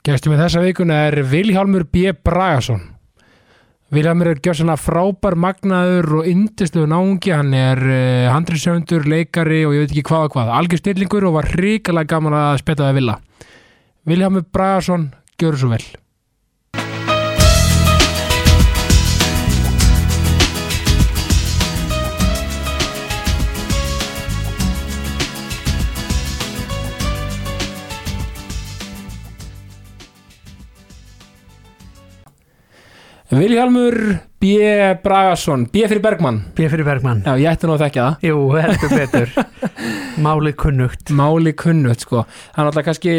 Gestum við þessa vikuna er Vilhjálmur B. Bragason. Vilhjálmur er gjör svona frábær magnaður og yndislu náungi. Hann er uh, handriðsöndur, leikari og ég veit ekki hvað og hvað. Algjör stillingur og var hrikalega gaman að speta það vilja. Vilhjálmur Bragason, gjör svo vel. Vilhjálmur B. Bragason, B. fyrir Bergmann. B. fyrir Bergmann Já, ég ætti nú að þekkja það. Jú, heldur betur Máli kunnugt máli kunnut sko það er náttúrulega kannski,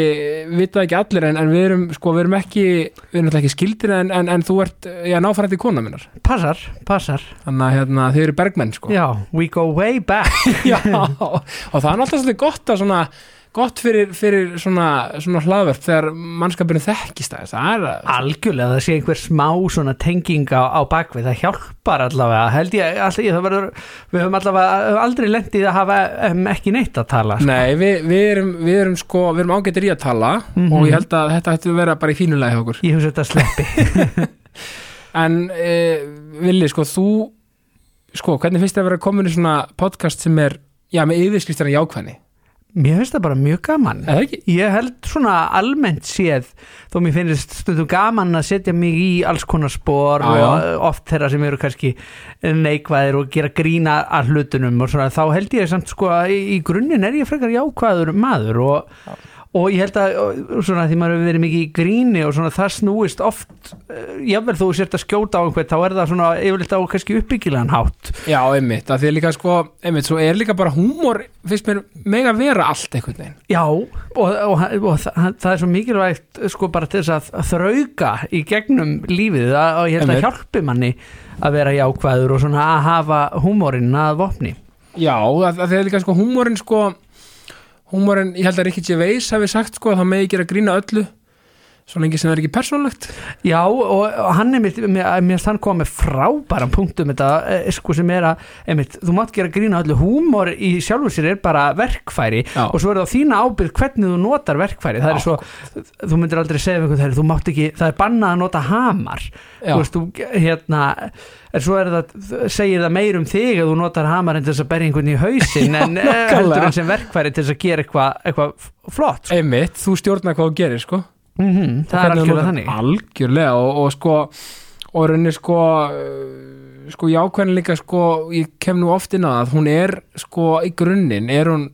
vita ekki allir en, en við erum sko, við erum ekki við erum náttúrulega ekki skildir en, en, en þú ert já, náfærandi kona minnar Passar, passar þannig að hérna, þið eru bergmenn sko Já, we go way back Já, og það er náttúrulega svolítið gott að svona gott fyrir, fyrir svona, svona hlaðverf þegar mannskapinu þekkist aðeins það er að Algjörlega, það sé einhver smá svona tenging á, á bakvið, það hjálpar allavega held ég, alltaf, það verður við höfum allavega aldrei lendið að hafa um, ekki neitt að tala sko. Nei, við, við, erum, við erum sko, við erum ágættir í að tala Mhm. og ég held að þetta hættu að vera bara í fínulegi hjá okkur Ég hef þetta sleppi En e, Vili, sko, þú sko, hvernig finnst þið að vera komin í svona podcast sem er, já, með yfirskriftina jákvæðni? Mér finnst það bara mjög gaman? Ég held svona almennt séð þó mér finnst stundum gaman að setja mig í alls konar spór Já, og já. oft þeirra sem eru kannski neikvæðir og gera grína að hlutunum og svona, þá held ég samt sko að í, grunninn er ég frekar jákvæður maður og, og ég held að og svona því maður hefur verið mikið í gríni og svona það snúist oft uh, jafnvel þú sért að skjóta á einhvern þá er það svona yfirleitt á kannski uppbyggilegan hátt Já, einmitt, að því er líka sko, einmitt, svo er líka bara húmor, finnst mér mega vera allt einhvern veginn. Já, og, og, og það, það er svo mikilvægt sko bara til þess að, að þrauka í gegnum lífið að, og ég held að hjálpi manni að vera jákvæður og svona að hafa húmórin að vopni. Já, að, að því er líka sko húmorinn sko, húmorinn, ég held að Rikki Gervais hafi sagt sko að það megi gera grína öllu, svo lengi sem það er ekki persónlegt. Já, og, hann er mitt, mér hann koma með frábæran punktum þetta, eh, sko sem er að, einmitt, þú mátt gera grína öllu, húmór í sjálfur sér er bara verkfæri Já. og svo er það þína ábyrð hvernig þú notar verkfæri, það er svo, þú myndir aldrei segja einhvern þegar þú mátt ekki, það er bannað að nota hamar, Já, þú veist, þú, hérna en svo það, segir það meir um þig að þú notar hamarinn til þess að berja einhvern í hausinn en eh, heldur en sem verkfæri til þess að gera eitthvað eitthva flott sko. einmitt, þú stjórnar hvað þú gerir sko. Mm það er algjörlega þannig Algjörlega, og, og sko, og rauninni sko, uh, sko jákvæðin líka sko, ég kem nú oft inn á það, hún er sko í grunninn, er hún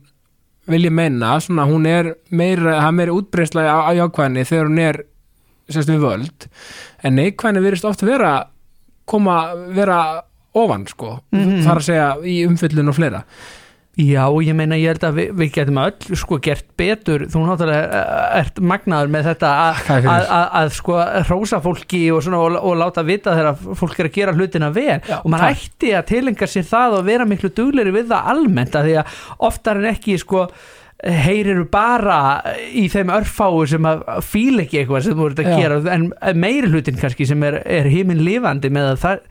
vil ég meina, svona hún er meira, það er meira útbreysla á, á jákvæðinni þegar hún er sérst við völd, en neikvæðinni virðist oft vera koma, vera ofan sko, Mhm. þar að segja í umfyllun og fleira. Já, ég meina ég held að við, við getum öll sko gert betur, þú náttúrulega eh, ert magnaður með þetta að, sko hrósa fólki og, svona, og, og láta vita þegar fólk er að gera hlutina vel. Já, og maður ætti að tilenga sér það og vera miklu dugleri við það almennt að því að oftar en ekki sko heyriru bara í þeim örfáu sem að fíla ekki eitthvað sem þú ert að Já. gera en meiri hlutin kannski sem er, er híminn lifandi með að það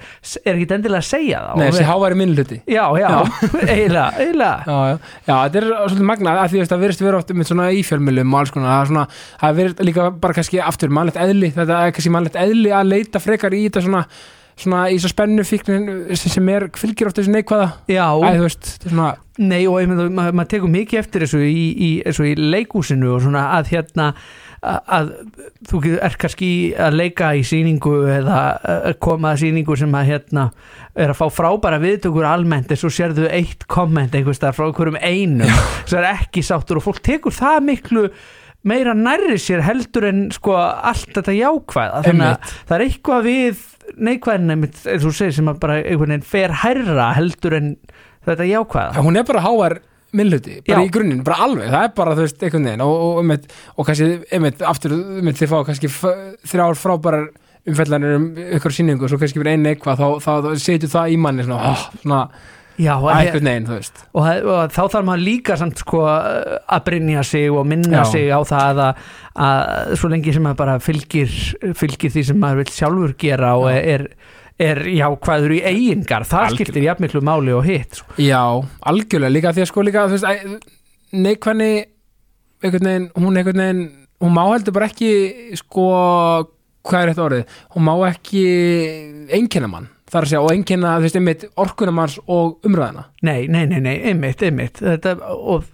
er ekki endilega að segja það. Nei, þessi háværi minnluti. Já, já, eiginlega, eiginlega. Já, já, já, þetta er svolítið magnað að því að það verðist vera oft með svona í fjölmjölum og alls konar, það er svona, það er verið líka bara kannski aftur mannlegt eðli, þetta er kannski mannlegt eðli að leita frekar í þetta svona svona í svo spennu fíknin sem, er fylgir oft þessu neikvæða. Já, Æ, veist, svona, Nei og maður mað tekur mikið eftir þessu í, í, þessu í leikúsinu og svona að hérna að, þú er kannski að leika í sýningu eða koma að sýningu sem að hérna er að fá frábæra viðtökur almennt en svo sérðu eitt komment einhvers þar frá einhverjum einum. Sem er ekki sáttur og fólk tekur það miklu meira nærri sér heldur en sko allt þetta jákvæða. Þannig að það er eitthvað við neikvæðin einmitt, eins og þú segir sem að bara einhvern veginn fer hærra heldur en þetta jákvæða. Hún er bara hávar minnluti, bara Já. í grunninn, bara alveg. Það er bara, þú veist, einhvern veginn og, og, og, og kannski, einmitt, aftur, einmitt, þið fá kannski þrjár frábærar umfellanir um ykkur sýningu og svo kannski verið einn eitthvað, þá, þá, þá setur það í manni svona, oh, svona, Já, einhvern veginn, þú veist og, og þá þarf maður líka samt sko að brynja sig og minna Já. sig á það að, að svo lengi sem maður bara fylgir, fylgir því sem maður vil sjálfur gera og er, er jákvæður í eigingar, það Algjörlega. skiptir jafnmiklu máli og hitt sko. Já, algjörlega, líka því að sko líka þú veist, neikvæðni einhvern veginn, hún einhvern veginn hún má heldur bara ekki sko, hvað er þetta orðið hún má ekki einkenna mann þar að segja og einkenna þú veist einmitt orkunamanns og umræðina Nei, nei, nei, nei, einmitt, einmitt. Þetta, og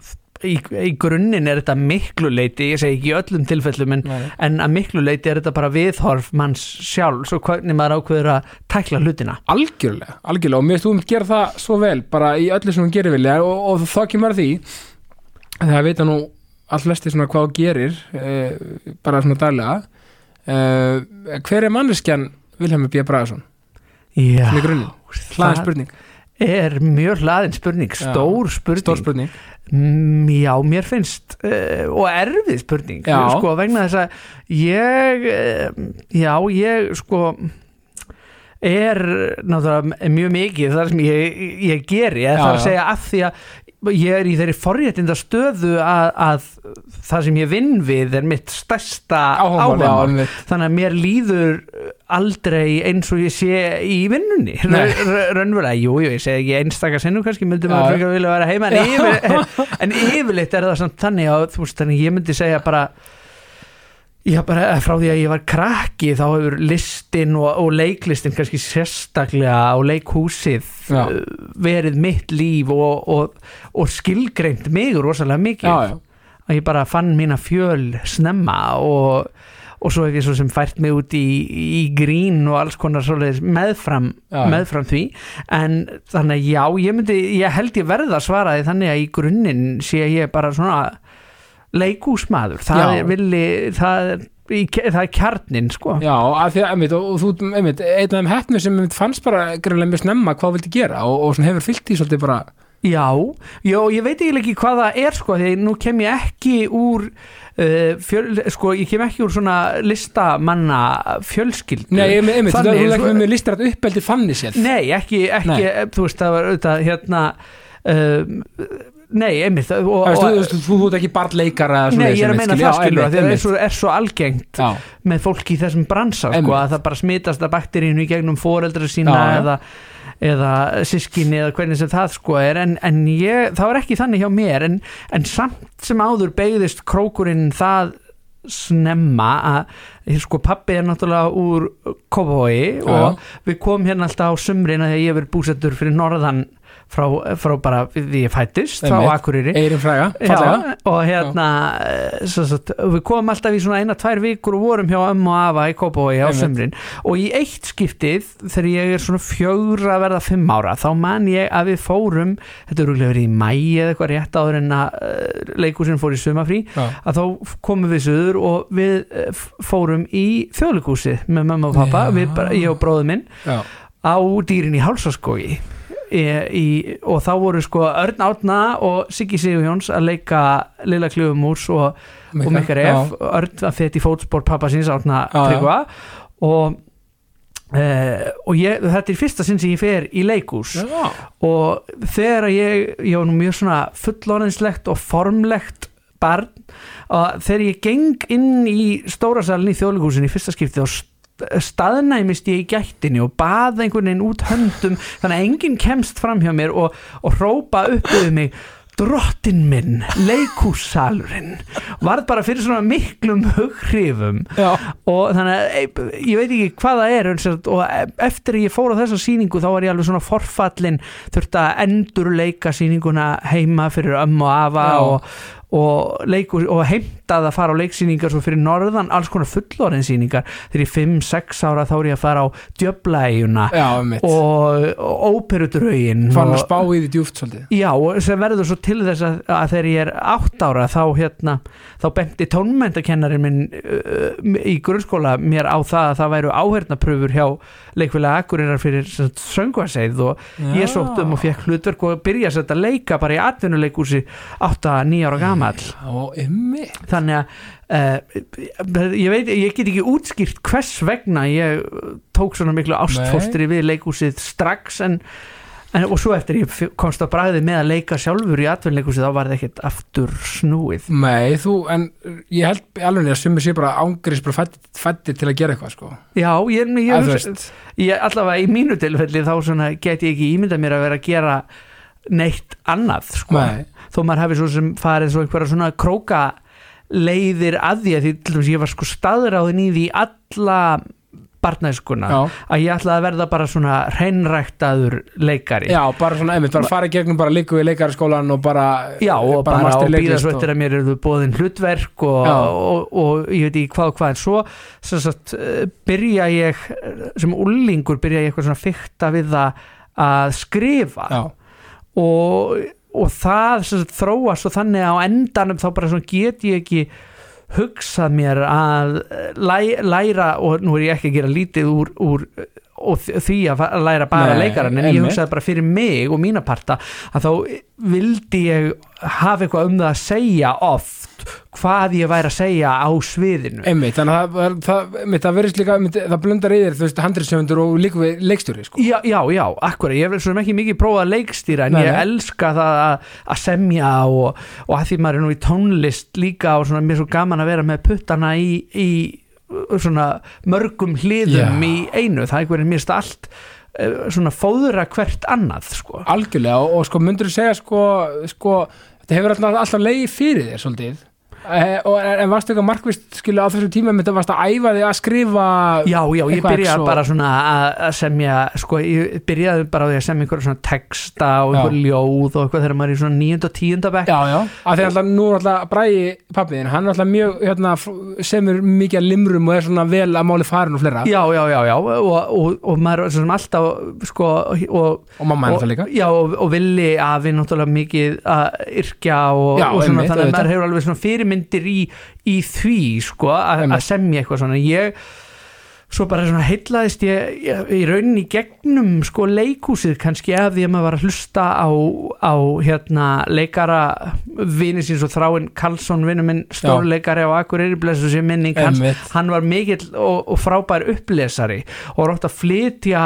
í, í grunninn er þetta miklu leiti, ég segi ekki í öllum tilfellum en, en að miklu leiti er þetta bara viðhorf manns sjálf svo hvernig maður ákveður að tækla hlutina. Algjörlega, algjörlega og mér finnst þú um gera það svo vel bara í öllu sem hún gerir vilja og, og þá kemur að því það vita nú all flesti svona hvað hún gerir uh, bara svona daglega. Uh, hver er manneskjan Vilhelmur B. Bragason Já, hlaðin spurning. er mjög hlaðin spurning, stór spurning. Stór spurning. Mm, Já, mér finnst uh, og erfið spurning Já. sko, vegna þess að ég uh, já, ég sko er náttúrulega mjög mikið þar sem ég, ég geri. Eða Já, það er að segja að því að ég er í þeirri forréttinda stöðu að, að það sem ég vinn við er mitt stærsta einmitt. þannig að mér líður aldrei eins og ég sé í vinnunni. Raunverulega, jú, jú, ég segi ekki einstaka sinnum kannski myndi maður frekar vilja vera heima en, yfir, en yfirleitt er það samt þannig að þú veist, þannig ég myndi segja bara Já, bara frá því að ég var krakki þá hefur listin og, og leiklistin kannski sérstaklega á leikhúsið Já. uh, verið mitt líf og, og, og skilgreint mig rosalega mikið. Já, já, að ég bara fann mína fjöl snemma og, og svo hef ég svo sem fært mig út í, í grín og alls konar meðfram, meðfram því. En þannig að já, ég myndi ég held ég verða að svara því þannig að í grunninn sé ég bara svona leikúsmaður það er það það er kjarnin sko. Já að því að, einmitt, og, og þú, einmitt, einn af þeim hefnum sem einmitt fannst bara greinlega mjög snemma hvað vildi gera og, og hefur fyllt í svolítið bara Já, já, ég veit ekki hvað það er sko, því nú kem ég ekki úr uh, fjöl, sko, ég kem ekki úr svona listamanna fjölskyldu. Nei, einmitt, einmitt, þú sko- með listar að uppeldi fanni sér Nei, ekki, ekki Nei. þú veist, það var auðvitað hérna um, Nei, einmitt og, Þú ert ekki barnleikara Nei, ég er að meina það skilur það er svo, er svo algengt Já, með fólki í þessum bransa sko, að það bara smitast að bakterínu í gegnum foreldra sína Já, eða, eða sískinni eða hvernig sem það sko er. En, en ég, það var ekki þannig hjá mér en, en samt sem áður beigðist krókurinn það snemma að sko pappi er náttúrulega úr Já, og við komum hérna alltaf á sumrin að ég verið búsettur fyrir norðan frá, frá bara því ég fættist frá. Akureyri. Já, og hérna svo, svo, við komum alltaf í svona eina, tvær vikur og vorum hjá ömmu og afa í Kópavogi á sömrin og í eitt skiptið þegar ég er svona fjögra verða fimm ára þá man ég að við fórum þetta er rúglega verið í mæi eða eitthvað rétt áður en að uh, leikursin fór í sumafrí Já, að þá komum við söður og við f- fórum í þjóðleikúsið með mamma og pappa, Já. við bara, ég og bróður minn já, á dýrin í hálsaskógi í, og þá voru sko Örn Átna og Siggi Sigurjóns að leika Lilla Klöfumús og, og Mikkar já. F Örn að þetta í fótspor pappa síns Átna. Tryggva og Uh, og ég, þetta er fyrsta sinn sem ég fer í leikús Já, og þegar ég, ég var nú mjög svona fullorðinslegt og formlegt barn og þegar ég geng inn í stórasalinn í þjóðleikúsin í fyrsta skipti og staðnæmist ég í gættinni og baða einhvern veginn út höndum þannig að enginn kemst fram hjá mér og, og hrópa upp yfir mig drottin minn, leikússalurinn varð bara fyrir svona miklum hughrifum. Og þannig að e, ég veit ekki hvað það er og eftir ég fór á þessa sýningu þá var ég alveg svona forfallin þurfti að endurleika sýninguna heima fyrir ömmu og afa og, og, og heimtað að fara á leiksýningar svo fyrir norðan alls konar fullorðin sýningar. Þegar ég 5-6 ára þá er ég að fara á já, um mitt og, og óperudraugin Fann að spá í því djúft svolítið. Já, og sem verður svo til þess að, að þegar ég er átt ára þá hérna, þá benti tónmentakennarin minn uh, í grunnskóla mér á það að það væru áhernapröfur hjá leikfélag Akureyrar fyrir söngvaseið og ég sótt um og fekk hlutverk og byrja að setja leika bara í atvinnuleikúsi 8-9 ára gamall Ymmi þannig að uh, ég veit, ég get ekki útskýrt hvers vegna ég tók svona miklu ástfóstri við leikúsið strax en, en og svo eftir ég komst á bræði með að leika sjálfur í atvinnleikúsið þá var það ekkert aftur snúið. Nei, þú, en ég held alveg að sumir sé bara ángriðs bara fættir, fættir til að gera eitthvað sko. Já, ég, ég, ég, ég allavega í mínu tilfelli þá svona get ég ekki ímyndað mér að vera að gera neitt annað sko. Nei, þó maður hafi svo sem farið svo einhverja svona króka leiðir að því að því til dæmis ég var sko staðráðin í því alla barnæskuna að ég ætlaði að verða bara svona hreinræktaður leikari. Já, bara svona, einmitt, bara fara í gegnum bara líku í leikaraskólan og bara Já, og bara, master og býða svo eftir að mér eru bóðin hlutverk og, og, og, ég veit ekki hvað og hvað. En svo sem sagt, eh, byrja ég sem úlingur byrja ég eitthvað svona fykta við að skrifa. Já, og, og það sagt, þróast og þannig á endanum þá bara get ég ekki hugsað mér að læ, læra og nú er ég ekki að gera lítið úr, úr og því að læra bara leikaran en ég hugsaði bara fyrir mig og mína parta að þá vildi ég hafa eitthvað um það að segja oft hvað ég væri að segja á sviðinu. Einmitt, þannig að það, það, verðist líka, það blundar í þér, þú veist, handriðsöfundur og líku við leikstjóri, sko. Já, já, já, akkur, ég hef ekki mikið prófað að leikstýra en Nei, ég elska það að, að semja og, og að því maður er nú í tónlist líka og svona mér er svo gaman að vera með puttana í, í svona mörgum hliðum Já. í einu, það er einhverjum stað allt eh, svona fóðura hvert annað sko. algjörlega og, og sko myndur þú segja sko, sko þetta hefur alltaf, alltaf leið fyrir þér svolítið eh, og, en, varstu eitthvað markvist skilu á þessu tíma með þetta varst að æfa þig að skrifa Já, já, ég byrjaði svo- bara svona að að semja, sko, ég byrjaði bara á því að semja einhverja svona texta og einhver ljóð og eitthvað þegar maður er í svona níund og tíunda bekk. Já, já, að því alltaf nú er alltaf bræði pappiðin, hann er alltaf mjög hérna, semur mikið að limrum og er svona vel að máli farin og fleira. Já, já, já, já og, og, og maður er svona alltaf sko, og, og mamma er það líka. Já, og, villi að við náttúrulega mikið að yrkja og, svona, þannig að maður hefur alveg svona fyrirmyndir í, í því sko, að semja eitthvað svona. Ég svo bara svona heillaðist ég, ég í rauninni í gegnum sko leikúsið kannski af því að maður var að hlusta á, á hérna leikara vini síns og þráinn Karlsson vinnu minn stórleikari á Akureyri blessu sér minning hans. Hann var mikill og, og frábær upplesari og var ótt að flytja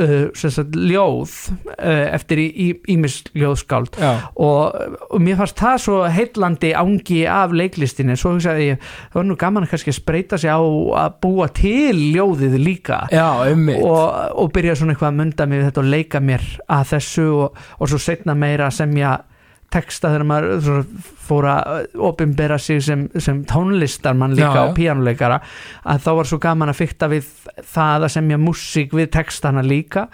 uh, ljóð uh, eftir í, í, ímis ljóðskáld. Já, og, og mér fannst það svo heillandi ángi af leiklistinni. Svo hugsaði ég, það var nú gaman kannski að spreita sig á að búa til ljóðið líka. Já, og, og byrja svona eitthvað að munda mig þetta og leika mér að þessu og, og svo setna meira að semja texta þegar maður fór að opinbera sig sem, sem tónlistarmann líka Já, og píanuleikara að þá var svo gaman að fykta við það að semja músík við textana líka.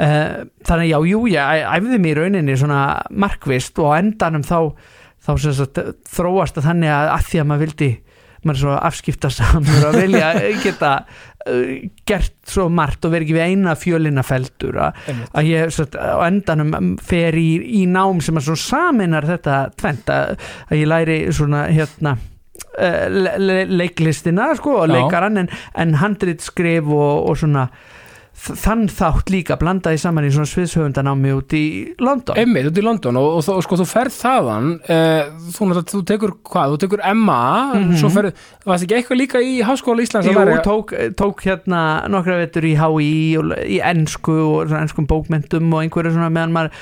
Uh, þannig já, jú, ég æfði mér rauninni svona markvist og á endanum þá, þá sagt, þróast það þannig að, að því að maður vildi maður svo afskipta samur að vilja geta gert svo margt og verið ekki við eina fjölina feldur að, ég satt, á endanum fer í, í nám sem að saminar þetta tvent að, ég læri svona hérna uh, le, le, leiklistina sko og Já. leikarann en, en handrit skrif og, og svona þann þátt líka blandaði saman í svona sviðshöfundanámi út í London Einmitt, út í London og, og, og sko þú ferð þaðan uh, þú, þú tekur hvað, þú tekur MA Mhm. svo ferð, varst ekki eitthvað líka í Háskóla Íslands Jú, læra tók, tók hérna nokkra vetur í HÍ og í ensku og svona enskum bókmentum og einhverju svona meðan maður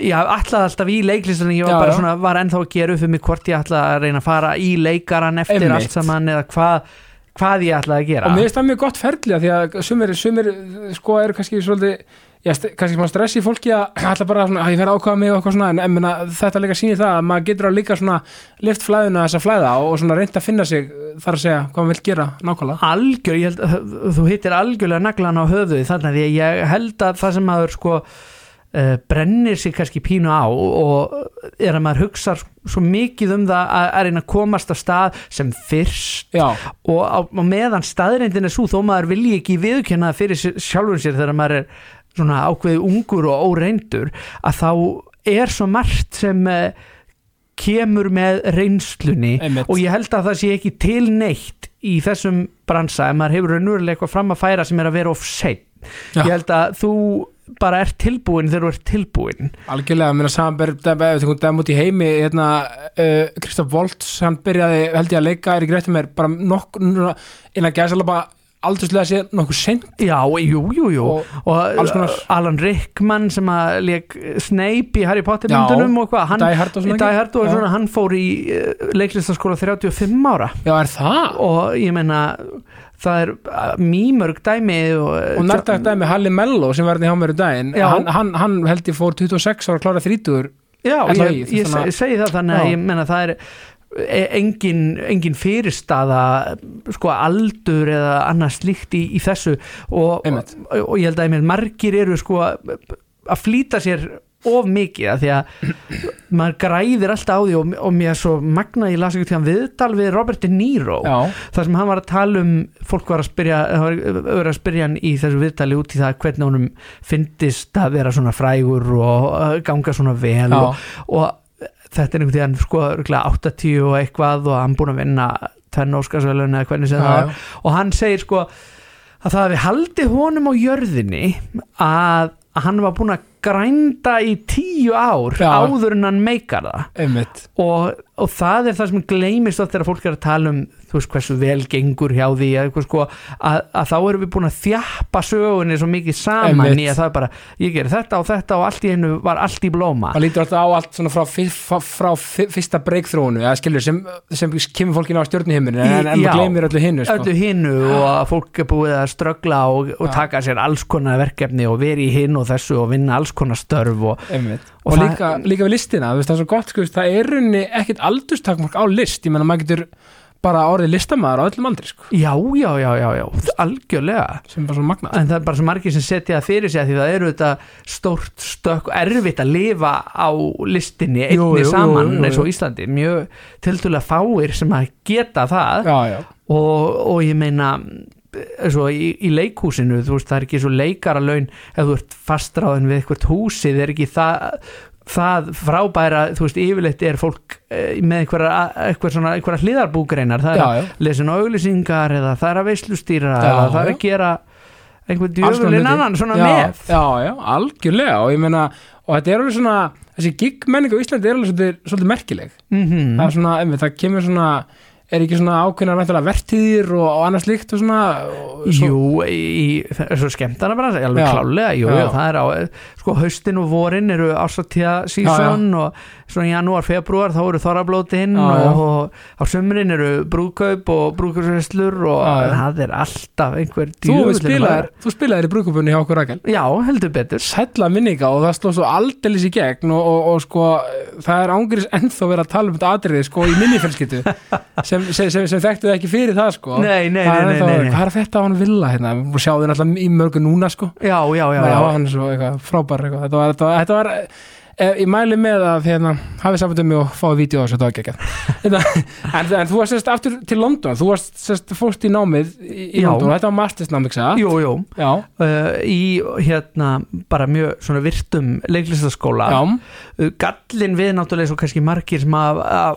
já, allaði alltaf í leiklistan ég var Já, bara svona, var ennþá að gera upp fyrir mig hvort ég ætlaði að reyna að fara í leikaran eftir Einmitt. allt saman eða hvað hvað ég ætlaði að gera. Og mér finnst það mjög gott ferli af því að sumir, sumir sko eru kannski svolítið já, kannski maður stressi fólki að alltaf bara svona, að ég fer að ákvaða mig og eitthvað svona en, en menna, þetta líka sýnir það að maður getur að líka svona lift flæðuna þess að flæða og, og svona reynda að finna sig þar að segja hvað maður vil gera nákvæmlega. Algjör, ég held að þú hittir algjörlega naglan á höfuði þannig að ég- held að það sem maður sko brennir sig kannski pínu á og er að maður hugsa svo mikið um það að, að reyna að komast á stað sem fyrst. Já, og á, á meðan staðrindin er svo þó maður vilji ekki viðkjanna það fyrir sér- sjálfum sér þegar maður er svona ákveði ungur og óreindur að þá er svo margt sem uh, kemur með reynslunni. Einmitt. Og ég held að það sé ekki til neitt í þessum bransa ef maður hefur raunverulega eitthvað fram að færa sem er að vera of Já. ég held að þú bara ert tilbúin þegar þú ert tilbúin. Algjörlega, mér að samanberð dæm út í heimi hérna, uh, Kristof Volts, hann byrjaði held ég að leika Erik Réttumir bara nokk innan alveg bara aldurslega sé nokkuð sent já, jú, jú, jú. Og og alls konar. Alan Rickman sem að leik Snape í Harry Potter myndunum og hvað, hann Die Hard og í svona og hann fór í uh, leiklistaskóla 35 ára. Já, er það? og ég meina það er mýmörg dæmi og, Og nærtagt dæmi Halli Mello sem var hérna hjá mér í daginn hann, hann, hann held ég fór 26 ára klára 30 já, ég, ég að- segi, segi það þannig að ég meina það er e- engin, engin fyrirstaða sko aldur eða annað slíkt í, í þessu og, og, og ég held að margir eru sko að flýta sér of mikið að því að maður græðir alltaf á því og, og mér svo magna ég las ekki til hann viðtal við Robert De Niro Já, þar sem hann var að tala um fólk var að spyrja, var var að spyrja hann í þessu viðtali út í það hvernig honum fyndist að vera svona frægur og uh, ganga svona vel og, og þetta er einhvern veginn sko örugglega 80 og eitthvað og hann búin að vinna tvenn óskarsvelun eða hvernig sem já, það var. og hann segir sko að það hafi haldið honum á jörðinni að, að hann var búin að grænda í tíu ár Já. áður en hann meikar það og, og það er það sem gleymist oft þegar fólk er að tala um þú veist hversu vel gengur hjá því að, sko, að, að þá erum við búin að þjappa sögunni svo mikið saman Einmitt. í að það er bara, ég gerir þetta og þetta og allt í hennu var allt í blóma maður lítur alltaf á allt frá, frá, frá fyrsta skilur sem, sem kemur fólkinu á stjórnuhimmin en, en maður gleymir öllu hinnu sko. öllu hinnu og fólk er búið að ströggla og, og taka sér alls konar verkefni og veri í hinn og þessu og vinna alls konar störf og. Og og, líka, líka við listina veist, það er svo gott, sko, það er runni ekkit aldurstakmark á list, ég menna maður getur bara orðið listamaður á öllum aldri sko, já, já, já, já, já, algjörlega. Sem bara svo magnað. En það er bara svo margir sem setja það fyrir sig því það eru þetta stórt stökk erfitt að lifa á listinni einni jú, saman jú, jú. eins og Íslandi. Mjög tildulega fáir sem að geta það. Já, já, og, og ég meina svo í, í leikhúsinu þú veist það er ekki svo leikara laun ef þú ert fastráðin við eitthvað húsi það er ekki það, það frábæra þú veist yfirleitt er fólk eh, með einhverja, einhver hliðarbúgreinar. Það er já, að já. lesin auglýsingar eða það er að veislustýra eða það er að gera einhver Alls konar djöfulinn annan svona já, með. já, já, algjörlega. Og ég meina, og þetta er alveg svona þessi gigmenning á Íslandi er alveg svolítið, svolítið merkileg. Mm það er svona, einmitt, það kemur svona er ekki svona ákveðna vertíðir og, og annað slíkt og svona og svo, Jú, í, það er svo skemmtana bara, alveg Já. klálega jú, Já. það er á, sko haustin og vorin eru ásatíða sísón og svona í janúar, februar þá eru þorrablótin Já, já. og, og á sömurinn eru brúðkaup og brúðkaupsveslur og Já, já. það er alltaf einhver spilaðir, þú spilaðir í brúkupunni hjá okkur Rakel. Já, heldur betur. Sætla minninga og það sló svo aldeilis í gegn og, og, og sko það er ángriðis ennþá verið að tala um þetta atriði sko í minnifelskittu sem, sem, sem, sem þekktu ekki fyrir það sko. Nei, nei, Það nei, nei, nei. hvað er þetta á hann vilja hérna? Við erum búin að sjá þau náttúrulega í mörgu núna sko. Já, já, já, já, svo eitthvað. Þetta, var, þetta, var, þetta var eh, ég mæli með að hérna, hafið samband um mig og fáið vídeo á þessu var geggjað en, en þú varst sérst aftur til London þú varst sérst fórst í námið í, Já. London, þetta var mastersnámið ekki það? Jú, jú, já, uh, í hérna bara mjög svona virtum leiklistaskóla já, Uh, gallin við náttúrulega svo kannski margir sem hafa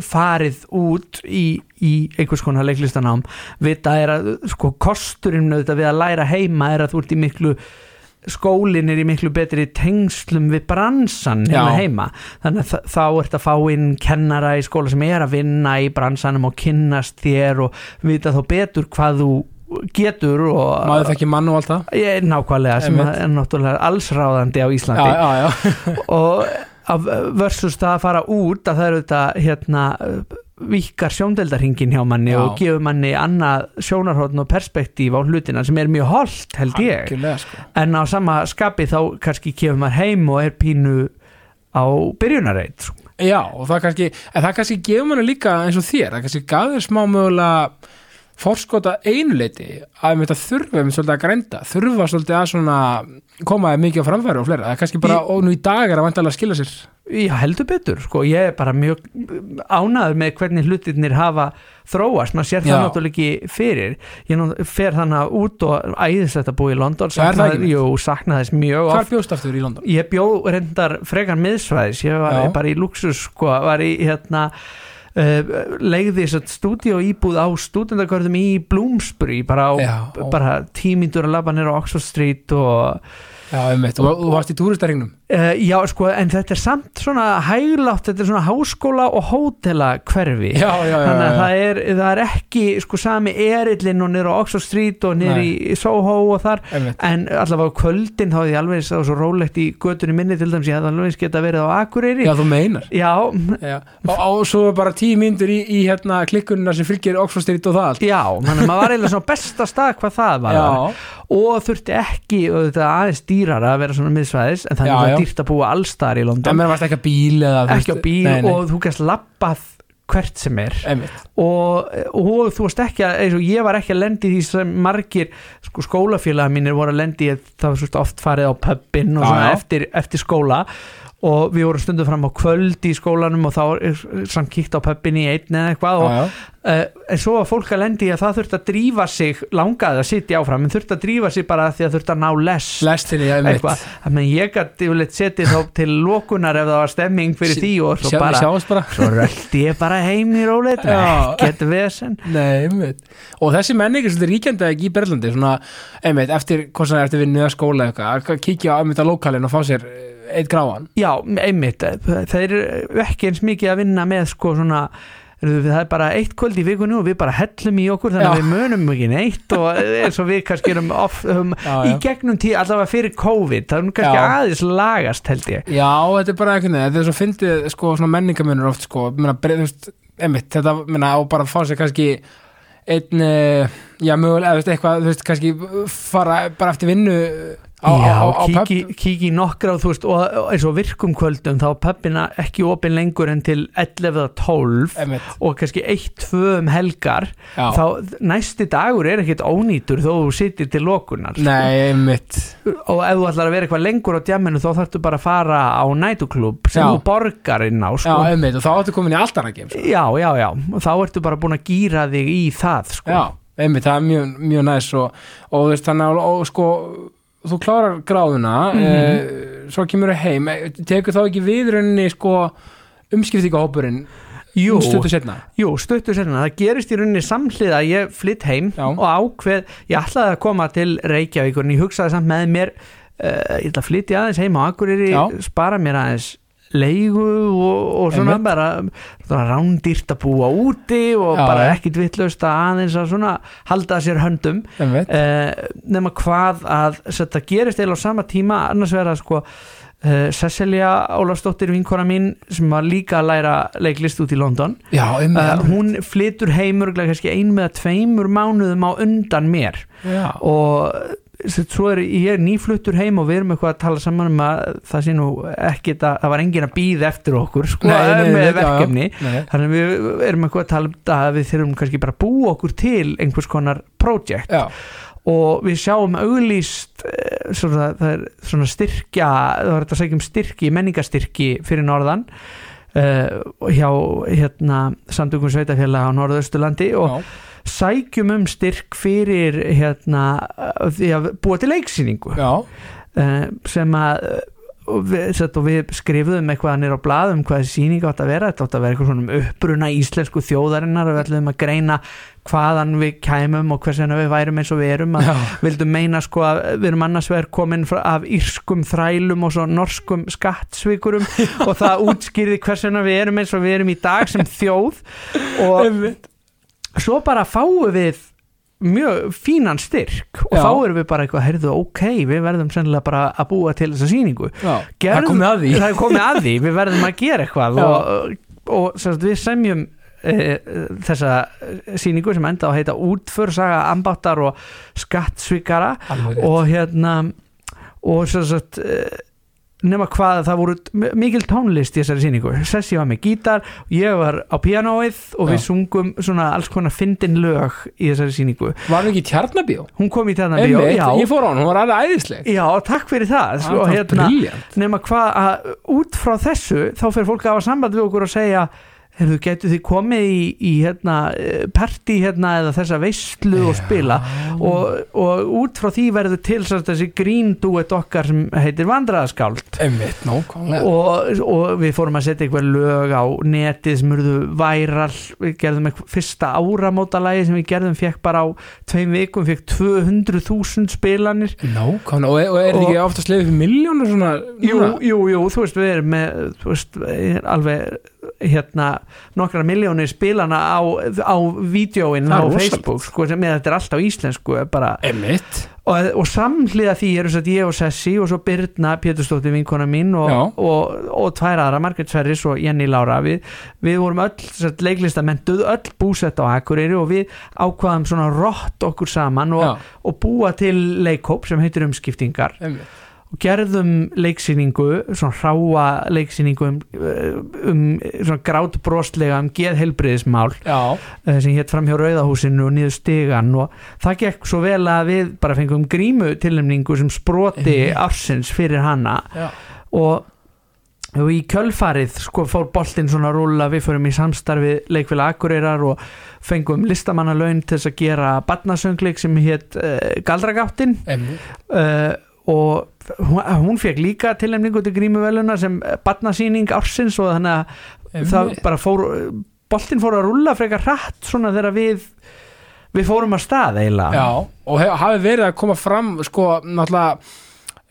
farið út í, í einhvers konar leiklistanám vita er að sko kosturinn auðvitað við að læra heima er að þú ert í miklu skólinn er í miklu betri tengslum við bransan hérna Já. heima. Þannig að þá ert að fá inn kennara í skóla sem er að vinna í bransanum og kynnast þér og vita þá betur hvað þú getur og maður þekki mann og allt það? Ég er nákvæmlega sem er náttúrulega allsráðandi á já, Íslandi. Já, já, og af- versus það að fara út að það eru þetta hérna vikar sjóndeldarhingin hjá manni Já. og gefur manni annað sjónarhóttn og perspektíf á hlutina sem er mjög holdt held ég sko en á sama skapi þá kannski kemur maður heim og er pínu á byrjunarreit sko. Já, og það kannski, en það kannski gefur manni líka eins og þér, það kannski gaf þér smá mögulega fórskota einuleiti að við þetta þurfum svolítið að grænda, þurfa svolítið að svona komaði mikið á framfæri og fleira, það er kannski bara, Í- og nú í dag er að vantalega að skila sér. Já, heldur betur, sko, ég er bara mjög ánaður með hvernig hlutirnir hafa þróast, maður sér það náttúrulega ekki fyrir, ég nú fer þannig út og æðislegt að búa í London. Er saknaði, jú, saknaði þess mjög Hvar oft. bjóst aftur í London? ég bjó reyndar frekar miðsvæðis. Ég var Já. bara í luxus sko, var í hérna legði þess að stúdíu íbúð á stúdendakörðum í Bloomsbury bara, bara tímíndur að labba nýra á Oxford Street og Já, einmitt, og þú varst í túristaringnum Uh, já, sko, en þetta er samt svona hæglátt, þetta er svona háskóla og hótela hverfi Já, já, þannig að það er, það er ekki sko sami erillinn og niður á Oxford Street og niður Nei. í Soho og þar. Einmitt. en allavega á kvöldin þá hefði ég alveg svo rólegt í götunni minni til dæmis ég hefði alveg geta verið á Akureyri. Já, þú meinar. Og, og svo er bara tíu mínútur í, í hérna klikkunina sem fylgir Oxford Street og það allt. Já, þannig að maður var eiginlega svona besta stað hvað það var. Og þurfti ekki, og þetta aðeins dýrar að vera svona miðsvæðis, en þannig Já, að það já. er dýrt að búa allstar í en London mér varst ekki að bíl eða ekki á bíl Nei, nei. og þú gæst lappað hvert sem er og, og þú varst ekki að, eins og ég var ekki að lendi því sem margir sko, skólafélaga mínir voru að lendi það var svo oft farið á pubin og Já, svona já. eftir, eftir skóla og við vorum stundum fram á kvöld í skólanum og þá er samt kíkt á pubin í einn eða eitthvað og, uh, en svo var fólk að lendi að það þurfti að drífa sig langaði að sitja áfram en þurfti að drífa sig bara því að þurfti að ná less. Lestinni, já, eitthvað, þannig að ég gæti setið þá til lokunar ef það var stemming fyrir Sí- því og svo bara bara. svo röldi ég bara heim í róleit. Ekkert vesen. Nei, Og þessi menning er svolítið ríkjandi ekki í Berlandi svona, einmitt, eftir, eftir vinnu eða skóla eitthvað, að kíkja á og eitt gráan? Já, einmitt, það er ekki eins mikið að vinna með sko svona það er bara eitt kvöld í vikunni og við bara hellum í okkur þannig að við munum ekki neitt og eins og við kannski erum off, um, Já, í já. gegnum tíð, allavega fyrir COVID það er nú kannski Já. aðeins lagast held ég. Já, þetta er bara veginn, þetta er svo fyndið sko, svona menningamunur oft sko, menna, bre- þú veist, einmitt, þetta, menna, á bara fá sér kannski einn, eh, já, mögulega, eitthvað, þú veist, kannski fara bara eftir vinnu á, Já, á, á, kíki, kíki nokkra þú veist, og, eins og virkum kvöldum þá er pubina ekki opin lengur en til 11 eða 12 Einmitt, og kannski 1-2 um helgar já, þá næsti dagur er ekkert ónýtur þó þú sittir til lokunar nei, einmitt, og ef þú ætlar að vera eitthvað lengur á djamminu þá þarftu bara að fara á nætuklub sem Já. þú borgar inn á já, sko. einmitt, og þá áttu komin í alltaf að sko. já, já, já, og þá ertu bara búin að gýra þig í það sko. Já, einmitt, það er mjög, mjög næs og, og þú veist, þannig að, sko þú klárar gráðuna Mhm. eh, svo kemur þú heim eh, tekur þá ekki við rauninni sko umskiptingahópurinn jú, stuttu setna jú, stuttu senna það gerist í rauninni samhliða að ég flytt heim Já. og ákveð, ég ætlaði að koma til Reykjavíkur en ég hugsaði samt með mér uh, ég ætla að flytja aðeins heim á Akureyri Já. spara mér aðeins leigu og, og svona Einmitt. bara, rándýrt að búa úti og Já, bara ekkit vitlaust að aðeins að svona halda sér höndum. Uh, nema hvað að þetta gerist eða á sama tíma annars verða sko uh, Cecilia Ólafsdóttir vinkona mín sem var líka að læra leiklist út í London já, einmitt hún flytur heimur ein með tveimur mánuðum á undan mér. Já, og svo er ég nýfluttur heim og við erum eitthvað að tala saman um að það sé nú ekkit að það var engin að býða eftir okkur sko með verkefni já, já, þannig að við erum eitthvað að tala um að við þurfum kannski bara að búa okkur til einhvers konar project já, og við sjáum auglýst eh, svona, það er svona styrkja það var þetta að segja um styrki, menningarstyrki fyrir norðan uh, hjá hérna samtökum sveitafélag á norðausturlandi og já, sækjum um styrk fyrir hérna því að búa til leiksýningu. Uh, sem að og við, sett, og við skrifuðum eitthvað nýr á blað um hvað þessi sýning átt að vera. Þetta átt að vera eitthvað svona um uppruna íslensku þjóðarinnar og við ætlum að greina hvaðan við kæmum og hvers vegna við værum eins og við erum. Að vildum meina sko að við erum annars vegar komin af írskum þrælum og svo norskum skattsvikurum og það útskýrði hvers vegna við erum eins og við erum í dag sem þjóð. Og svo bara fáum við mjög fínan styrk og Já. þá erum við bara eitthvað, heyrðu, ok við verðum sennilega bara að búa til þessa sýningu já, það komið að því það komið að því, við verðum að gera eitthvað Já. og, og sem sagt, við semjum e, þessa sýningu sem enda á að heita útförsaga ambáttar og skattsvíkara Alveg rétt. og hérna og sem sagt e, nema hvað það voru mikil tónlist í þessari sýningu. Sessi var með gítar, ég var á pianoið og við Já. sungum svona alls konar fyndin lög í þessari sýningu. Var það ekki tjarnabíó? hún kom í þarna bíó, einmitt, já, ég fór á hann, hún var alveg æðisleg. Já, takk fyrir það. Og var hérna, nema hvað að út frá þessu þá fer fólk að hafa samband við okkur og segja hefur getur þið komið í, í hérna, party hérna eða þessa veistlu og spila? Og, og út frá því verður til þessi grínduet okkar sem heitir einmitt, nákvæmlega. Og, og við fórum að setja eitthvað lög á netið sem eruðu væral við gerðum fyrsta áramótalagi sem við gerðum fekk bara á tveim vikum fekk 200.000 spilanir. Nákvæmlega, og, er Og- ekki oftast leiðið fyrir miljónur svona Jú, jú, jú, þú veist, við erum með veist, alveg hérna, nokkra miljónir spilana á, á vídjóin á er. Facebook, sko, er þetta er alltaf á íslensku, og, og samhliða því eru satt ég og Sessi og svo Birna Pétursdóttir vinkona mín og, og, og, tvær aðra, Margrét Sverris og Jenny Lára, við, við vorum öll leiklistamentuð, öll búsett á Akureyri og við ákvaðum svona rott okkur saman og búa til leikhóp sem heitir umskiptingar. Einmitt og gerðum leiksýningu svona hráa leiksýningu um, um svona grátbrostlega um geðheilbriðismál já, eh, sem hétt fram hjá Rauðahúsinu og niður stigan og það gekk svo vel að við bara fengum grímu tilnefningu sem sproti Einmitt. ársins fyrir hana. Já, og, og í kjölfarið sko fór boltinn svona að rúlla við fórum í samstarfi leikfélag Akureyrar og fengum listamannalaun til þess að gera barnasöngleik sem hétt uh, Galdragáttin. Emmi uh, og hún, hún fekk líka tilnefningu til grímuveluna sem barnasýning ársins og þannig að það bara fór boltinn fór að rúlla frekar hratt svona þegar við við fórum að stað eiginlega. Já, og hafi verið að koma fram sko, náttúrulega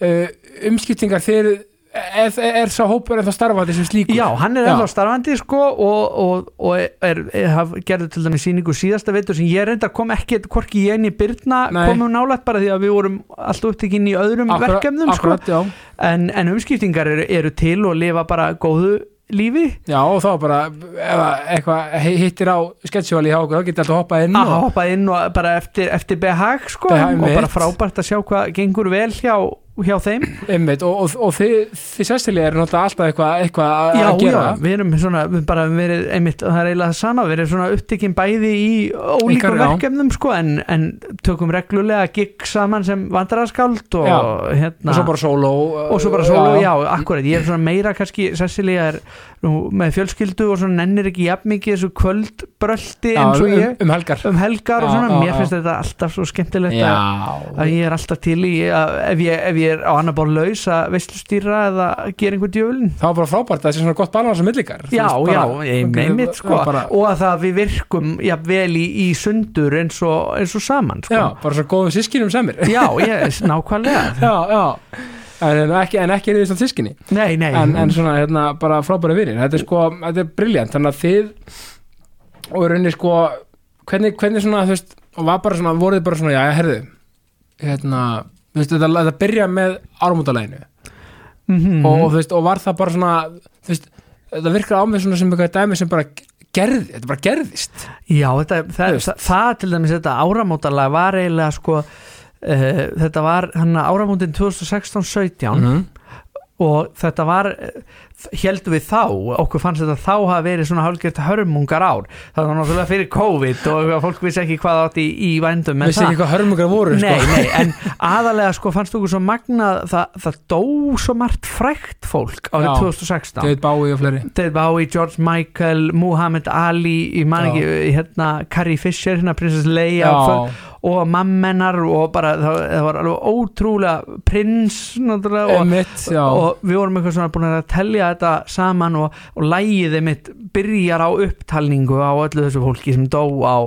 uh, umskiptingar þegar er, er sá hópur en það starfandi sem slíkur Já, hann er ennþá starfandi sko og, og, og er, er, gerði til dæmis sýningu síðasta veitur sem ég reynda kom ekki, hvorki ég enn í Byrna Nei. komum nálægt bara því að við vorum alltaf upptekinn í öðrum Akkura- verkefnum sko. akkurat, já. en, en umskiptingar eru, eru til og lifa bara góðu lífi já, og þá bara ef eitthvað hittir á sketsjóali hjá okkur, þá getið alltaf hoppað inn og, hoppa inn og bara eftir, eftir behag sko Behag, og bara mitt. frábært að sjá hvað gengur vel hjá, hjá þeim. Einmitt, og, og, og þið, þið sérstilega er náttúrulega alltaf eitthvað eitthva að já, gera já, við erum svona við bara verið einmitt, það er eiginlega það sama við erum svona upptekinn bæði í ólíkum já. verkefnum sko en, en tökum reglulega gig saman sem vandræðaskáld og Já. hérna og svo bara sóló og svo bara solo, já, akkurat, ég er svona meira kannski, Cecilia er nú, með fjölskyldu og svona nennir ekki jafn mikið þessu kvöldbröldi eins og um, ég. um helgar. Um helgar og Já, svona, já, mér já. finnst þetta alltaf svo skemmtilegt að, já, að ég er alltaf til í að, ef, ég, ef ég er á annar bór laus að veislustýra eða gera einhver djöfulin það var bara frábært að það sé svona gott balans á millikar Já, já, ég meimitt sko bara, og að það við virkum ja, vel í, í sundur eins og, eins og saman sko. já, bara svo góðum sískinum semir já, ég, nákvæmlega. Já, já. En, ekki, en ekki er því svona sískinni Nei, nei, en, en svona hérna bara frábæra vinir. Þetta er sko, þetta er briljant þannig að þið og í rauninni sko hvernig, hvernig svona þú veist og var bara svona, voruð bara svona, já, herðu hérna, veist, þetta, þetta byrja með árumótaleginu mm og, og veist, og var það bara svona veist, þetta virkar á mig svona sem eitthvað dæmi sem bara gerði, þetta bara gerðist. Já, þetta, það, það, það til dæmis þetta áramótalag var eiginlega sko uh, þetta var hann áramótin 2016-17 -hmm. og þetta var heldum við þá, okkur fannst þetta þá hafa verið svona hálfgert hörmungar ár það var náttúrulega fyrir COVID og fólk vissi ekki hvað átti í, í vændum vissi ekki hvað hörmungar voru Nei, sko. nei, en aðalega sko fannst okkur svo magna það, það dó svo margt frækt fólk árið Já. 2016 David Bowie og fleiri David Bowie, George Michael, Muhammad Ali ég man Já. ekki, hérna Carrie Fisher, hérna Princess Leia og, og mammenar og bara það, það var alveg ótrúlega prins náttúrulega og, emitt, og við vorum eitthvað svona búin að telja þetta saman og, og lægið mitt byrjar á upptalningu á öllu þessu fólki sem dó á,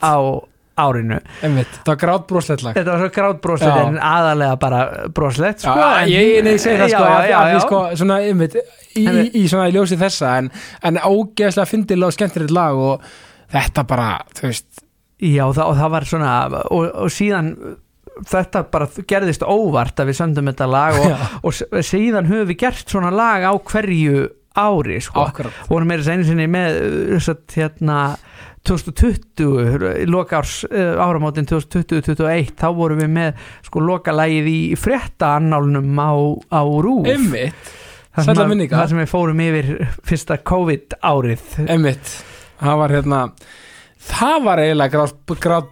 á árinu. Emitt, það var grátt broslegt lag. Þetta var svo grátbrósið Já. en aðalega bara broslegt sko, ég, ég segi það sko, já, já, já, sko, svona, einmitt, í, í, í svona í ljósi þessa en, en ógeðslega fyndilega og skemmtilegt lag og þetta bara, þú veist. Já það, og það var svona og, og síðan þetta bara gerðist óvart að við söndum þetta lag og, og s- síðan höfum við gert svona lag á hverju ári sko. Akkurat. vorum meira einu sinni með uh, þess hérna 2020 lokaárs uh, áramótin 2020-2021 þá vorum við með sko lokalægið í frétta annálnum á, á rúf Einmitt, þar sem, sælla að- minningar. þar sem við fórum yfir fyrsta COVID árið einmitt það var hérna það var eiginlega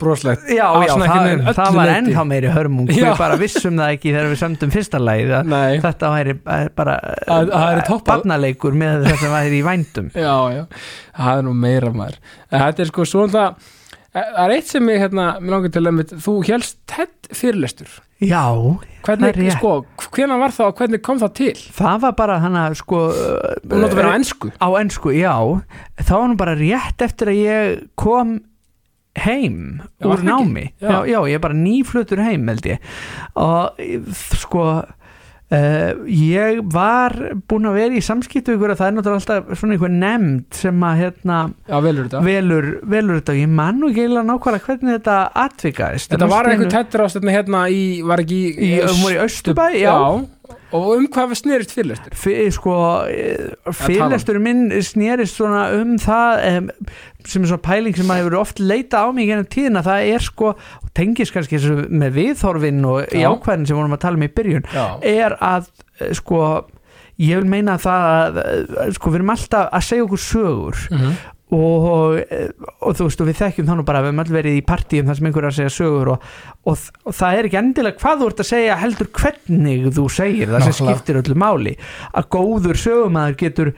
broslegt Já, já, það, það var ennþá meiri hörmung. Já. við bara vissum það ekki þegar við sömdum fyrsta að Nei, þetta væri bara Að- að það barnaleikur með það sem væri í vændum. Já, já, það er nú meira maður. Þetta er sko svona það er eitt sem ég hérna, mér langar til að þú helst TED fyrirlestur Já, hvernig, Það er rétt. sko, hvenær var það og hvernig kom það til? það var bara hann að sko Þú náttu að vera á ennsku á ennsku, já það var nú bara rétt eftir að ég kom heim Já, úr það námi Já. já. já, ég er bara nýflutur heim held ég og þ- sko uh, ég var búin að vera í samskiptu ykkur að það er náttúrulega alltaf svona einhver nefnd sem að hérna Já, velur þetta. velur, velur þetta. Og ég man nú ekki eiginlega nákvæmlega hvernig þetta atvikaðist Þetta var í einhver TED ráðstöðna hérna í, var ekki í, um, í Östubæ, já, já, og um hvað snerist fyrirlestur Fyr, sko, fyrirlestur minn snerist svona um það em, sem er svona pæling sem maður hefur oft leita á mig gennum tíðina, það er sko tengis kannski með viðhorfin og Já. jákvæðin sem vorum að tala um í byrjun já, er að eh, sko ég vil meina það að sko við erum alltaf að segja okkur sögur Mhm. Og, og þú veist og við þekkjum þannig bara við höfum öll verið í partíum þar sem einhver er að segja sögur og, og, og það er ekki endilega hvað þú ert að segja heldur hvernig þú segir það sem skiptir öllu máli. Að góður sögumæður getur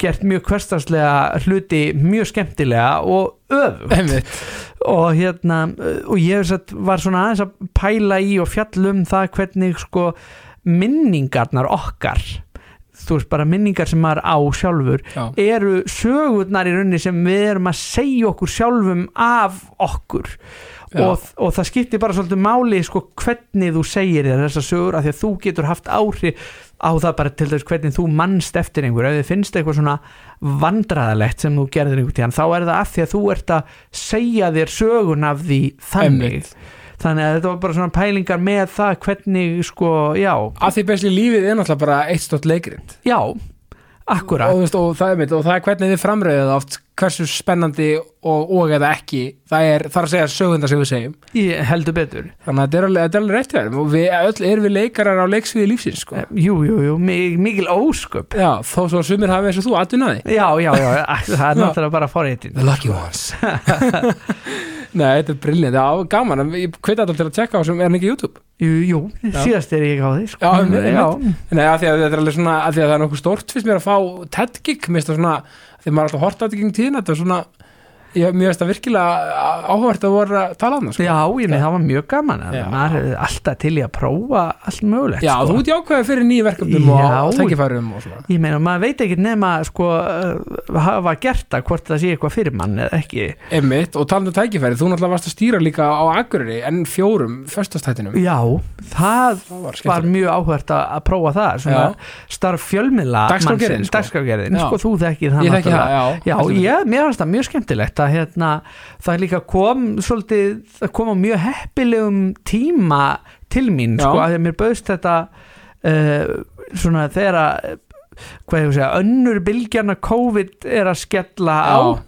gert mjög hverstaslega hluti mjög skemmtilega og einmitt. Og hérna og ég satt, var svona aðeins að pæla í og fjallum það hvernig sko minningarnar okkar þú veist bara minningar sem maður á sjálfur já, eru sögurnar í rauninni sem við erum að segja okkur sjálfum af okkur. Og, og það skiptir bara svolítið máli sko hvernig þú segir þér þessar sögur af því að þú getur haft áhrif á það bara til þess hvernig þú mannst eftir einhver ef þið finnst eitthvað svona vandræðalegt sem þú gerðir einhvern tíðan þá er það af því að þú ert að segja þér sögun af því þannig. Einmitt. Þannig að þetta var bara svona pælingar með það hvernig sko, já, að því besli lífið er náttúrulega bara eitt stótt leikrind já og, akkurat, þú veist, og, það er mitt, og það er hvernig við framröðum það oft hversu spennandi og, og eða ekki það er þar að segja sögundar sem við segjum. Ég heldur betur. Þannig að þetta er alveg, þetta er alveg rétt þér. Og við öll erum við leikarar á leiksviði lífsins sko. Jú, jú, jú, mi- mikil ósköp. Já, þó svo sumir hafi eins og þú aðdunaði Já, já, já, það er náttúrulega bara forréttin The lucky ones. Nei, þetta er briljant, já, gaman. En ég hvita alltaf til að tjekka á sem er hann ekki á YouTube? Jú, jú, síðast er ég á því sko. Já, einmitt, já, Nei, að því að þetta er alveg svona að því að það er nokkuð stórt fyrst mér að fá TED-gig, mér finnst það svona því maður alltaf hort á þetta gegn tíðina þetta er svona, ég, mér finnst það virkilega áhvert að voru að tala um það sko. já, ég með það var mjög gaman maður er alltaf til í að prófa allt mögulegt Já, sko. þú ert jákvæðið fyrir nýju verkefnum Já. og tækifærum og svona. Ég meina, maður veit ekki nema sko, uh, hafa gert það hvort það sé eitthvað fyrir mann eða ekki. Einmitt, og talandi um tækifæri, þú náttúrulega varst að stýra líka á Akureyri en fjórum föstastættinum Já, það Það var var mjög áhvert að, að prófa það starf fjölmiðla Dagskrárgerðin, sko. sko, þú þekkir það já mér fannst það mjög skemmtilegt að hérna, það líka kom svolítið, það kom á mjög heppilegum tíma til mín Já. sko, að að mér bauðst þetta uh, svona þegar að hvað ég að segja, önnur bylgjana COVID er að skella á Já,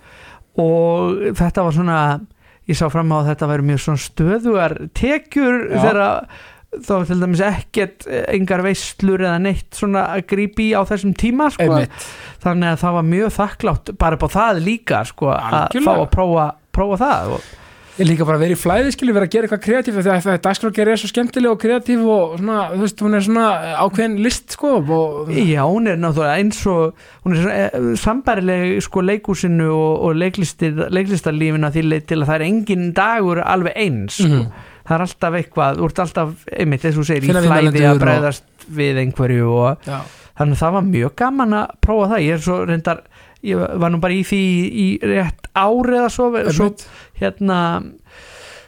og þetta var svona ég sá fram á að þetta væri mjög svona stöðugar tekjur þegar þá var til dæmis ekkert eh, engar veislur eða neitt svona að grípi á þessum tíma sko. þannig að það var mjög þakklátt bara upp á það líka sko, að fá að prófa, prófa það og, Ég líka bara verið í flæði skilur vera að gera eitthvað kreatíf því að dagskrákeri er svo skemmtileg og kreatíf og svona, þú veist, hún er svona ákveðin list sko og já, hún er náttúrulega eins og hún er eh, sambærileg sko leikúsinu og, og leiklistarlífina því leið til að það er engin dagur alveg eins sko. Mhm. Það er alltaf eitthvað, ert alltaf einmitt þess að þú segir Finna í flæði að bregðast við einhverju og Já, þannig að það var mjög gaman að prófa það. Ég er svo reyndar, ég var nú bara í því í rétt árið eða svo, svo einmitt. hérna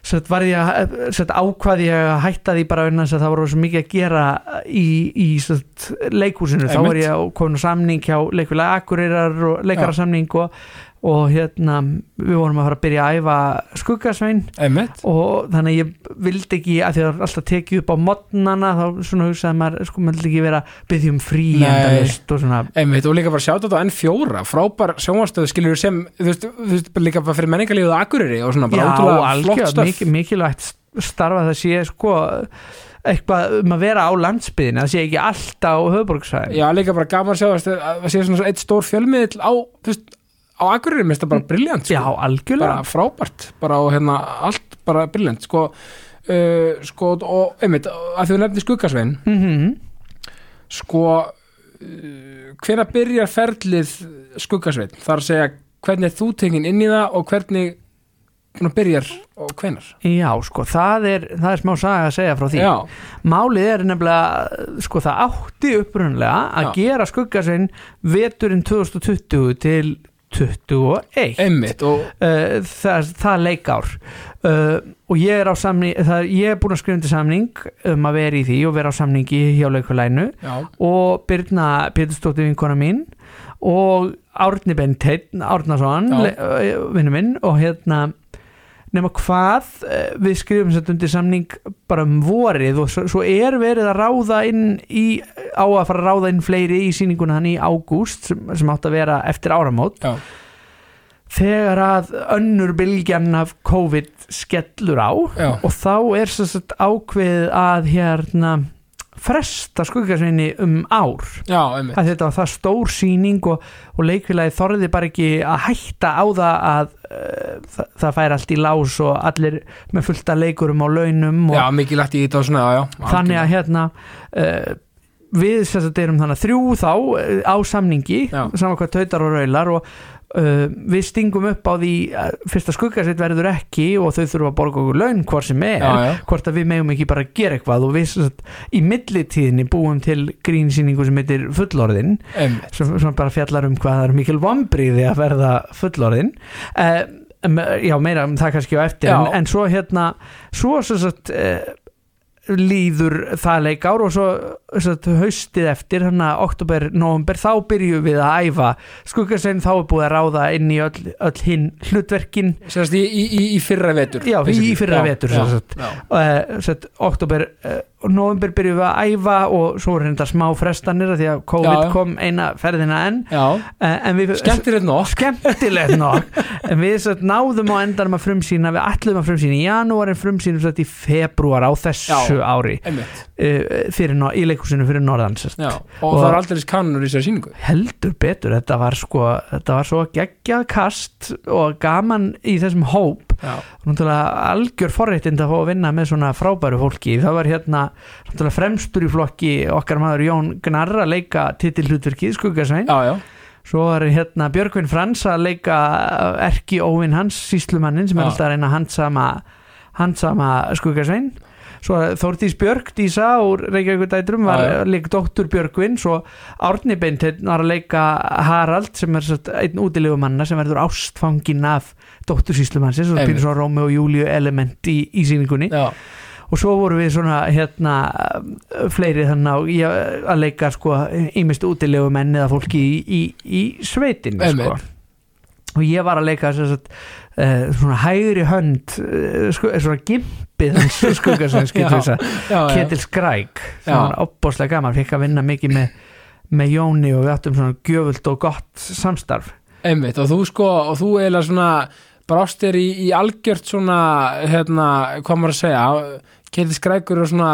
sett að sett ákvað ég að hætta því bara þess að það voru svo mikið að gera í, í sett, leikhúsinu. Þá Einmitt. var ég komin á samning hjá leikvilega Akureyrar og leikarasamning og, og hérna við vorum að fara að byrja að æfa skuggasvein. Einmitt. Og þannig ég vildi ekki að því að alltaf tekið upp á modnana þá svona hugsaði maður sko maður vildi ekki vera að byggja um frí og svona. Einmitt, og líka bara sjátt á N4 frábær sjónvarstöð skilur sem þú veist, þú veist líka bara fyrir menningarlífið á Akureyri og svona bara Já, ótrúlega flott stöf mikil, mikilvægt starfa það sé sko eitthvað um að vera á landsbyðin það sé ekki allt á höfuborgsvæðin Já, líka bara gaman að sjá veist, að svona eitt stór fjölmiðl á, þú veist, á mér finnst það bara briljant Já, sko. algjörlega. Bara frábært, bara og hérna allt bara briljant, sko. Uh, sko, og einmitt, að við nefnir skuggasvein, mm sko uh, hvenær byrjar ferlið skuggasvein, þar að segja hvernig er þú tengin inn í það og hvernig svona byrjar og hvenar Já, sko, það er, það er smá saga að segja frá því. Já, Málið er nefnilega, sko, það átti upprunlega að Já. gera skuggasinn veturinn 2020 til 21 einmitt og uh, það, það leikár. Uh, og ég er á samning það, ég er búin að skrifa undir samning um að vera í því og vera á samningi hjá leikulænu já, og Birna Pétursdóttir vinkona mín og Árni Já. le- uh, vinnu minn og hérna nema hvað eh, við skrifum þetta undir samning bara um vorið og svo, svo er verið að ráða inn í, á að fara að ráða inn fleiri í sýninguna hann í ágúst sem, sem átt að vera eftir áramót. Já, þegar að önnur bylgjan af COVID skellur á já, og þá er svo ákveðið að hérna fresta skuggasveini um ár. Já, að þetta var það stór sýning og, og leikfélagi þorði bara ekki að hætta á það að uh, það, það fær allt í lás og allir með fullta leikurum á launum og Já, mikið lagt í þetta og svona, já, já þannig að hérna uh, við þetta erum þannig að þrjú þá uh, á samningi, saman hvað tautar og raular og uh, við stingum upp á því að fyrsta skuggasveit verður ekki og þau þurfa að borga okkur laun hvort sem er Já, já, hvort að við megum ekki bara gera eitthvað. Og við sagt, í millitíðinni búum til grínsýningu sem heitir fullorðin sem, sem bara fjallar um hvað það er mikil vombriði að verða fullorðin. Uh, já meira um það kannski á eftir. Já. en, en svo hérna svo sem sagt uh, líður það leikár og svo sagt, haustið eftir hérna oktober, november, þá byrjum við að æfa. Skuggasein þá er búið að ráða inn í öll, öll hinn hlutverkin. Sérst í, í, í, fyrra vetur Já, í fyrra Já, vetur, já, já. uh, sett, oktober uh, og november byrjum við að æfa og svo er þetta smá frestanir því að COVID Já, já. kom eina ferðina enn. Uh, en við skemmtilegt nóg skemmtilegt nokk. En við satt, náðum á endanum að frumsýna við ætlum að frumsýna í janúar en frumsýnum satt, í februar á þessu Já. ári. uh, fyrir, í leikusinu fyrir norðan sest. já Og, Og- það er aldrei kannur í þessari sýningu. Heldur betur, þetta var sko þetta var svo geggjað kast og gaman í þessum hóp náttúrulega algjör forréttind að fá að vinna með svona frábæru fólki. Það var hérna náttúrulega fremstur í flokki okkar maður Jón Gnarr að leika titillutverkið já, svo var hérna Björgvin Frans að leika erki óvinn hans síslumannin sem er alltaf að reyna að handsama handsama Skuggasvein svo Þórdís Björg Dísa úr Reykjavík dætrum var að leika dóttur Björgvin svo Árni Beinteinn var að leika Harald sem er einn útilegumanna sem verður ástfangin af dóttur síslumannsins og býr svo Rómi og Júliu element í, í sýningunni. Já, og svo voru við svona hérna fleiri þannig að, leika sko ímest útilegumenn eða fólki í, í, í sveitin sko. Og ég var að leika sagt, uh, svona hægri hönd uh, svona gimpið. Ketil Skræk sem var opbóðslega gaman, fikk að vinna mikið með, með Jóni og við áttum svona gjöfult og gott samstarf. Einmitt, og þú sko, og þú eiginlega svona brástir í, í algjört svona hérna, hvað maður að segja Ketil Skrækur og svona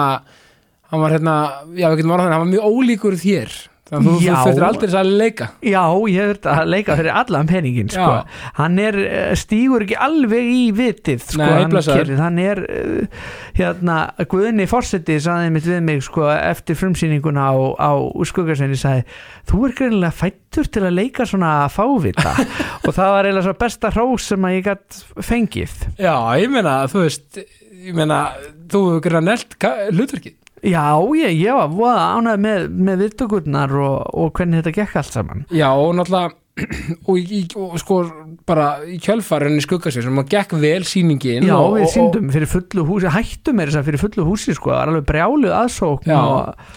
hann var hérna, já við getum orðað hann var mjög ólíkur þér þannig að þú, þú þurftir aldrei að leika. Já, ég hef að leika fyrir allan peningin sko. Hann er, eh, stígur ekki alveg í vitið sko, Nei, hann, gerir, hann er uh, hérna, Guðni Forseti saði mitt við mig sko, eftir frumsýninguna á, á skuggarsveini sagði, þú er greinilega fættur til að leika svona fávita. Og það var eiginlega besta hrós sem að ég gætt fengið. Já, ég meina, þú veist ég meina, þú hefur greiða nelt hlutverkið Já, ég, ég var voða ánægð með, með viðtökurnar og, og hvernig þetta gekk allt saman Já, og náttúrulega og, í, og sko bara í kjölfarinni skuggasvið sem að gekk vel sýningin Já, og, við og- síndum fyrir fullu húsi, hættum er þess að fyrir fullu húsi sko, það var alveg brjáluð aðsókn Já. og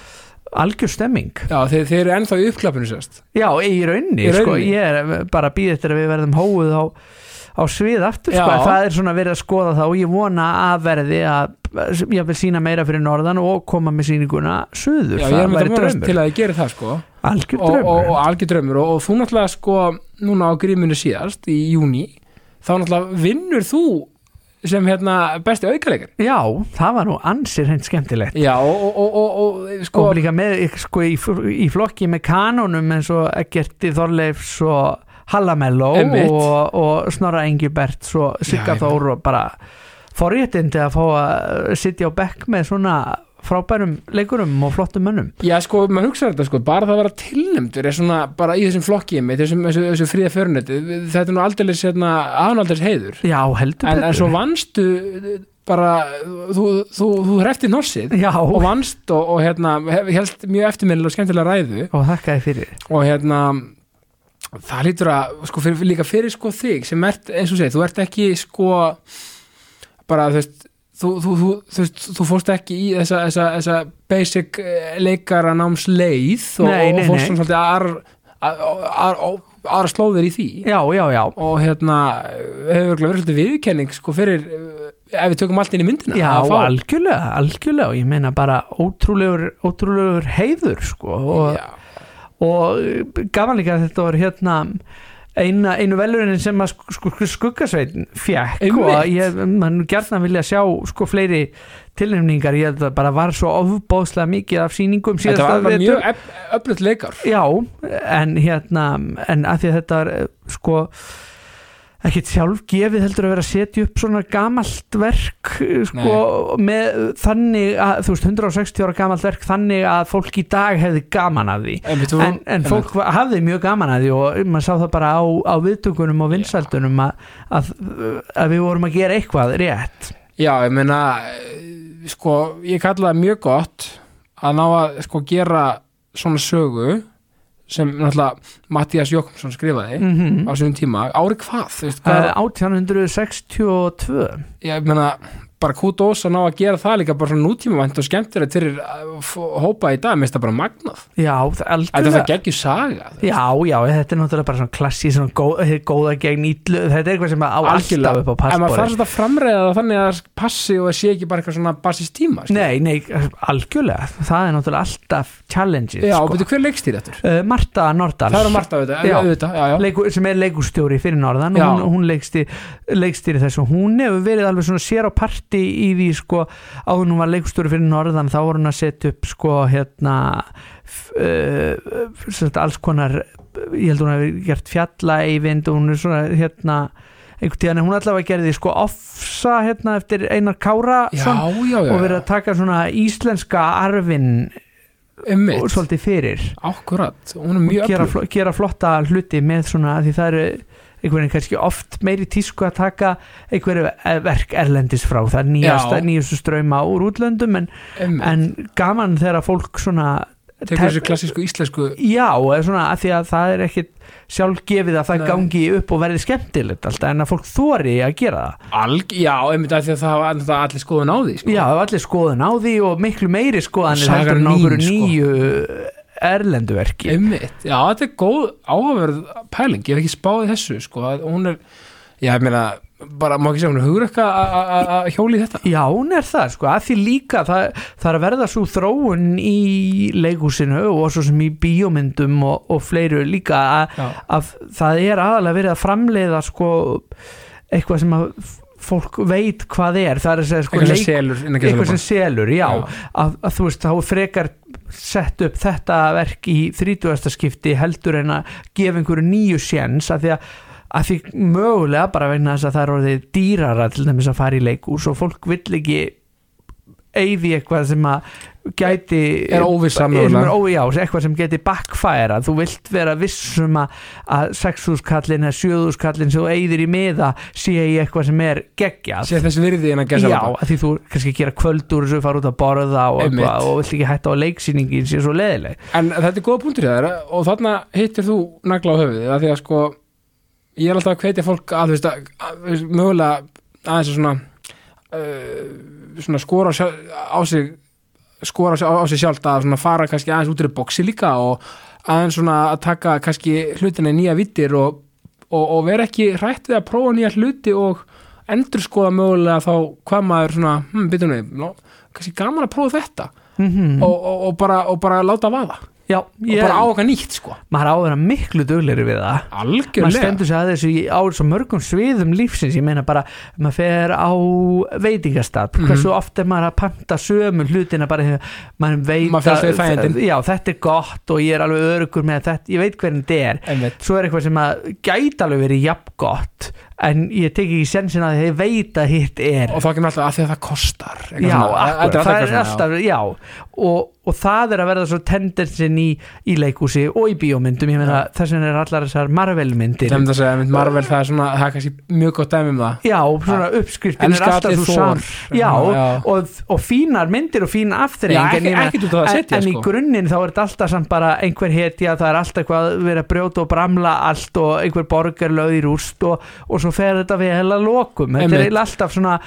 algjör stemming Já, þeir, þeir eru ennþá í uppklappinu sérst Já, rauninni, Í rauninni. sko, ég er bara að býða eftir að við verðum hóuð á, á svið aftur, sko, það er svona verið að skoða það og ég vona að verði að ég vil sína meira fyrir norðan og koma með sýninguna suður, Já, ég er það væri draumur. til að þið gerir það sko. Algjör og, draumur. og, og algjör draumur. Og, og þú náttúrulega sko núna á gríminu síðast í júni þá náttúrulega vinnur þú sem hérna besti aukaleikar Já, það var nú ansir hreint skemmtilegt. Já og, og, og, og, og sko og líka með sko, í, í flokki með kanónum eins og Eggerti Þorleifs og Hallamelló og, og Snorra Engibert og Sigga Já, ég Þór og bara forréttindi að fá að sitja á bekk með svona frábærum leikurum og flottum mönnum. Já sko, maður hugsa þetta sko, bara það að vera tilnæmdur er svona bara í þessum flokki með þessum, þessu, þessu fríða föruneti þetta er nú aldeilis hérna, aðnaldis heiður. Já, heldur en, en svo vannstu bara, þú, þú, þú hreftið norsið Já, og vannst og, og hérna, helst mjög eftirminnilega og skemmtilega ræðu. Og þakka þið fyrir. Og hérna það lítur að, sko, fyrir, líka fyrir sko þig sem ert, eins og segið, þú ert ekki sko bara, þú veist þú, þú, þú, þú, veist, þú fórst ekki í þessa, þessa, þessa basic eh, leikara náms leið og, Nei, nei, og fórst svona svolítið ar, aðra slóðir í því. Já, já, já. Og hérna hefur verið svolítið viðkenning sko fyrir uh, ef við tökum allt inn í myndina Já, að algjörlega, algjörlega. Og ég meina bara ótrúlegur, ótrúlegur heiður sko og, Já. Og gaman líka að þetta var hérna eina, einu velurinn sem að sko, skuggasveitin fjekk Einmitt. og ég, mann gerðna vilja sjá sko fleiri tilnefningar ég held að bara var svo ofbóðslega mikið af sýningum þetta var, vetur. mjög öflut leikar Já, en hérna en að því að þetta er eh, sko ekkit sjálf gefið heldur að vera að setja upp svona gamalt verk eh, sko með þannig að þú veist 160 ára gamalt verk þannig að fólk í dag hefði gaman af því. En, við en, en fólk var- hafði mjög gaman að því og maður sá það bara á, á viðtökunum og vinsældunum að, að, að við vorum að gera eitthvað rétt. Já, ég meina eh, sko, ég kalla það mjög gott að ná að sko gera svona sögu sem náttúrulega Mattias Jókumsson skrifaði mm -hmm. á sínum tíma, ári hvað, hvað, 1862 ég meina bara kútós að ná að gera það líka bara svona nútímavænt og skemmtilegt fyrir uh, f- hópa í dag, mér finnst það bara magnað Já, Þetta algjörlega það geggjur saga. Já, já, þetta er náttúrulega bara svona klassi svona góð, hið góða gegn ítlu þetta er eitthvað sem á alltaf upp á en maður þarf passbóri svolítið að framreiða það þannig að það passi og það sé ekki bara eitthvað svona basist tíma skilur. Nei, nei, algjörlega það er náttúrulega alltaf challenges Já, sko. betur hver leikstýr þetta? uh, Marta Nordal Það er Marta auðvitað, Já. auðvitað, já, já. leiku, sem er leikustjóri fyrir norðan Já. hún, hún leikstýri, leikstýri þessu hún hefur verið alveg svona sér á parti í því sko, áður hún var leikustjóri fyrir norðan þá voru hún að setja upp sko hérna uh, alls konar ég held hún hafi gert fjalla eyvind og hún er svona hérna einhvern tíðan, hún allavega gerði sko offsa hérna eftir Einar Kára Já, já, já, og verið að taka svona íslenska arfin Einmitt. og svolítið fyrir. Akkurat, hún er mjög gera, öflug. fl gera flotta hluti með svona því það eru einhvern veginn kannski oft meiri tísku að taka einhverju verk erlendis frá það nýjasta, Já. nýjastu ströma úr útlöndum en, Einmitt. en gaman þegar fólk svona Tekur þessu klassísku íslensku já, eða svona að því að það er ekkit sjálfgefið að það Nei. gangi upp og verði skemmtilegt alltaf en að fólk þori að gera það alg, Já, einmitt af því að það var allir skoðun á því sko. já, það var allir skoðun á því og miklu meiri á mín, einhverju sko. nýju erlendu verki. Einmitt, já, þetta er góð áhugaverð pæling, ég hef ekki spáðið þessu sko, hún er, já, ég meina bara, má ekki segja, hún er hugur eitthvað að- hjóli þetta? Já, hún er það, sko, að því líka það, það er að verða svo þróun í leikúsinu og svo sem í bíómyndum og, og fleiru líka að, það er aðalega verið að framleiða sko eitthvað sem að fólk veit hvað er. Það er að segja sko eitthvað sem selur innan eitthvað gæsalappa. sem selur, já, Já. Að, að þú veist þá frekar sett upp þetta verk í 30. skipti heldur en að gefa einhverju nýju séns að því að að því mögulega bara vegna þess að það er orðið dýrara til dæmis að fara í leikús og fólk vill ekki eyði eitthvað sem að gæti Er óvissa er, mögulega. er ó, já, eitthvað sem geti backfire þú vilt vera vissum að, að 6.000 kallin eða 7.000 kallin sem þú eyðir í miða sé í eitthvað sem er geggjað. Sé þess virði innan Já, gæsalappa. að því þú kannski gera kvöldur og fara út að borða og, eitthvað, og vilt ekki hætta á leiksýningin sé svo leðileg En þetta er góða punktur í það og þarna hittir þú nagla á höfuðið að því að sko ég er alltaf að hvetja fólk að að, að mögulega aðeins að svona uh, skora á, sig skora á, sig- sjálft að fara kannski aðeins út í boksi líka og aðeins svona að taka kannski hlutina í nýja vittir og, og, og vera ekki hrætt við að prófa nýja hluti og endur skoða mögulega þá hvað maður svona, hm, við ná, kannski gaman að prófa þetta. Mm og, og, og, bara, og bara láta vaða Já, og ég, bara á okkar nýtt sko. Maður á að vera miklu dugleiri við það. Maður algjörlega stendur sig að þessu á svo mörgum sviðum lífsins, ég meina bara maður fer á veitingastad Mhm. hversu oft er maður að panta sömu hlutina bara þegar maður veit Maður þægindin. já, þetta er gott og ég er alveg örugur með þetta, ég veit hvernig þetta er. Svo er eitthvað sem að gæti alveg verið jafn gott en ég tek ekki sensin að þið veit að hitt er. Og þá kemur alltaf að því að það kostar já, akkur, Þetta það er alltaf, já. Og, og það er að verða svo tendensin í, í leikúsi og í bíómyndum. Ég meina þess vegna er allar þessar Marvel já. myndir Sem það segja, mynd Marvel það er svona það er kannski mjög gott dæmi um það. Já, svona uppskriftin er alltaf svo sam já, Já. Og, og fínar myndir og fín ekki- en, að setja, en, en í sko. grunninn þá er þetta alltaf samt bara einhver hetja, það er alltaf eitthvað verið að brjóta og bramla allt og einhver borgar lögð í rúst og, og svo fer þetta við hella lokum. Þetta er alltaf svona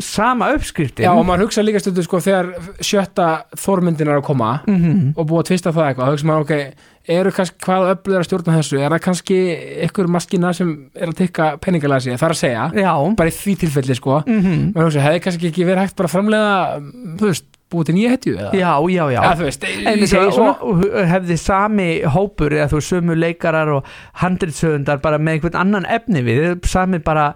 sama uppskriftin. Já, og maður hugsa líka stundu sko þegar sjötta þormyndin er að koma Mhm. og búið að tvista það eitthvað, hugsa maður ok eru kannski, hvað öflur að stjórna þessu? Er það kannski ykkur maskina sem er að tikka peningalega sig, það er að segja Já, bara í því tilfelli sko. Mhm. Maður hugsa, hefði kannski ekki verið hægt bara framlega þú veist, búið til nýja hetju eða, Já, já, já. Þú veist, En það, hefði sami hópur eða þú sömu leikarar og handritsöfundar bara með einhvern annan efni við sami bara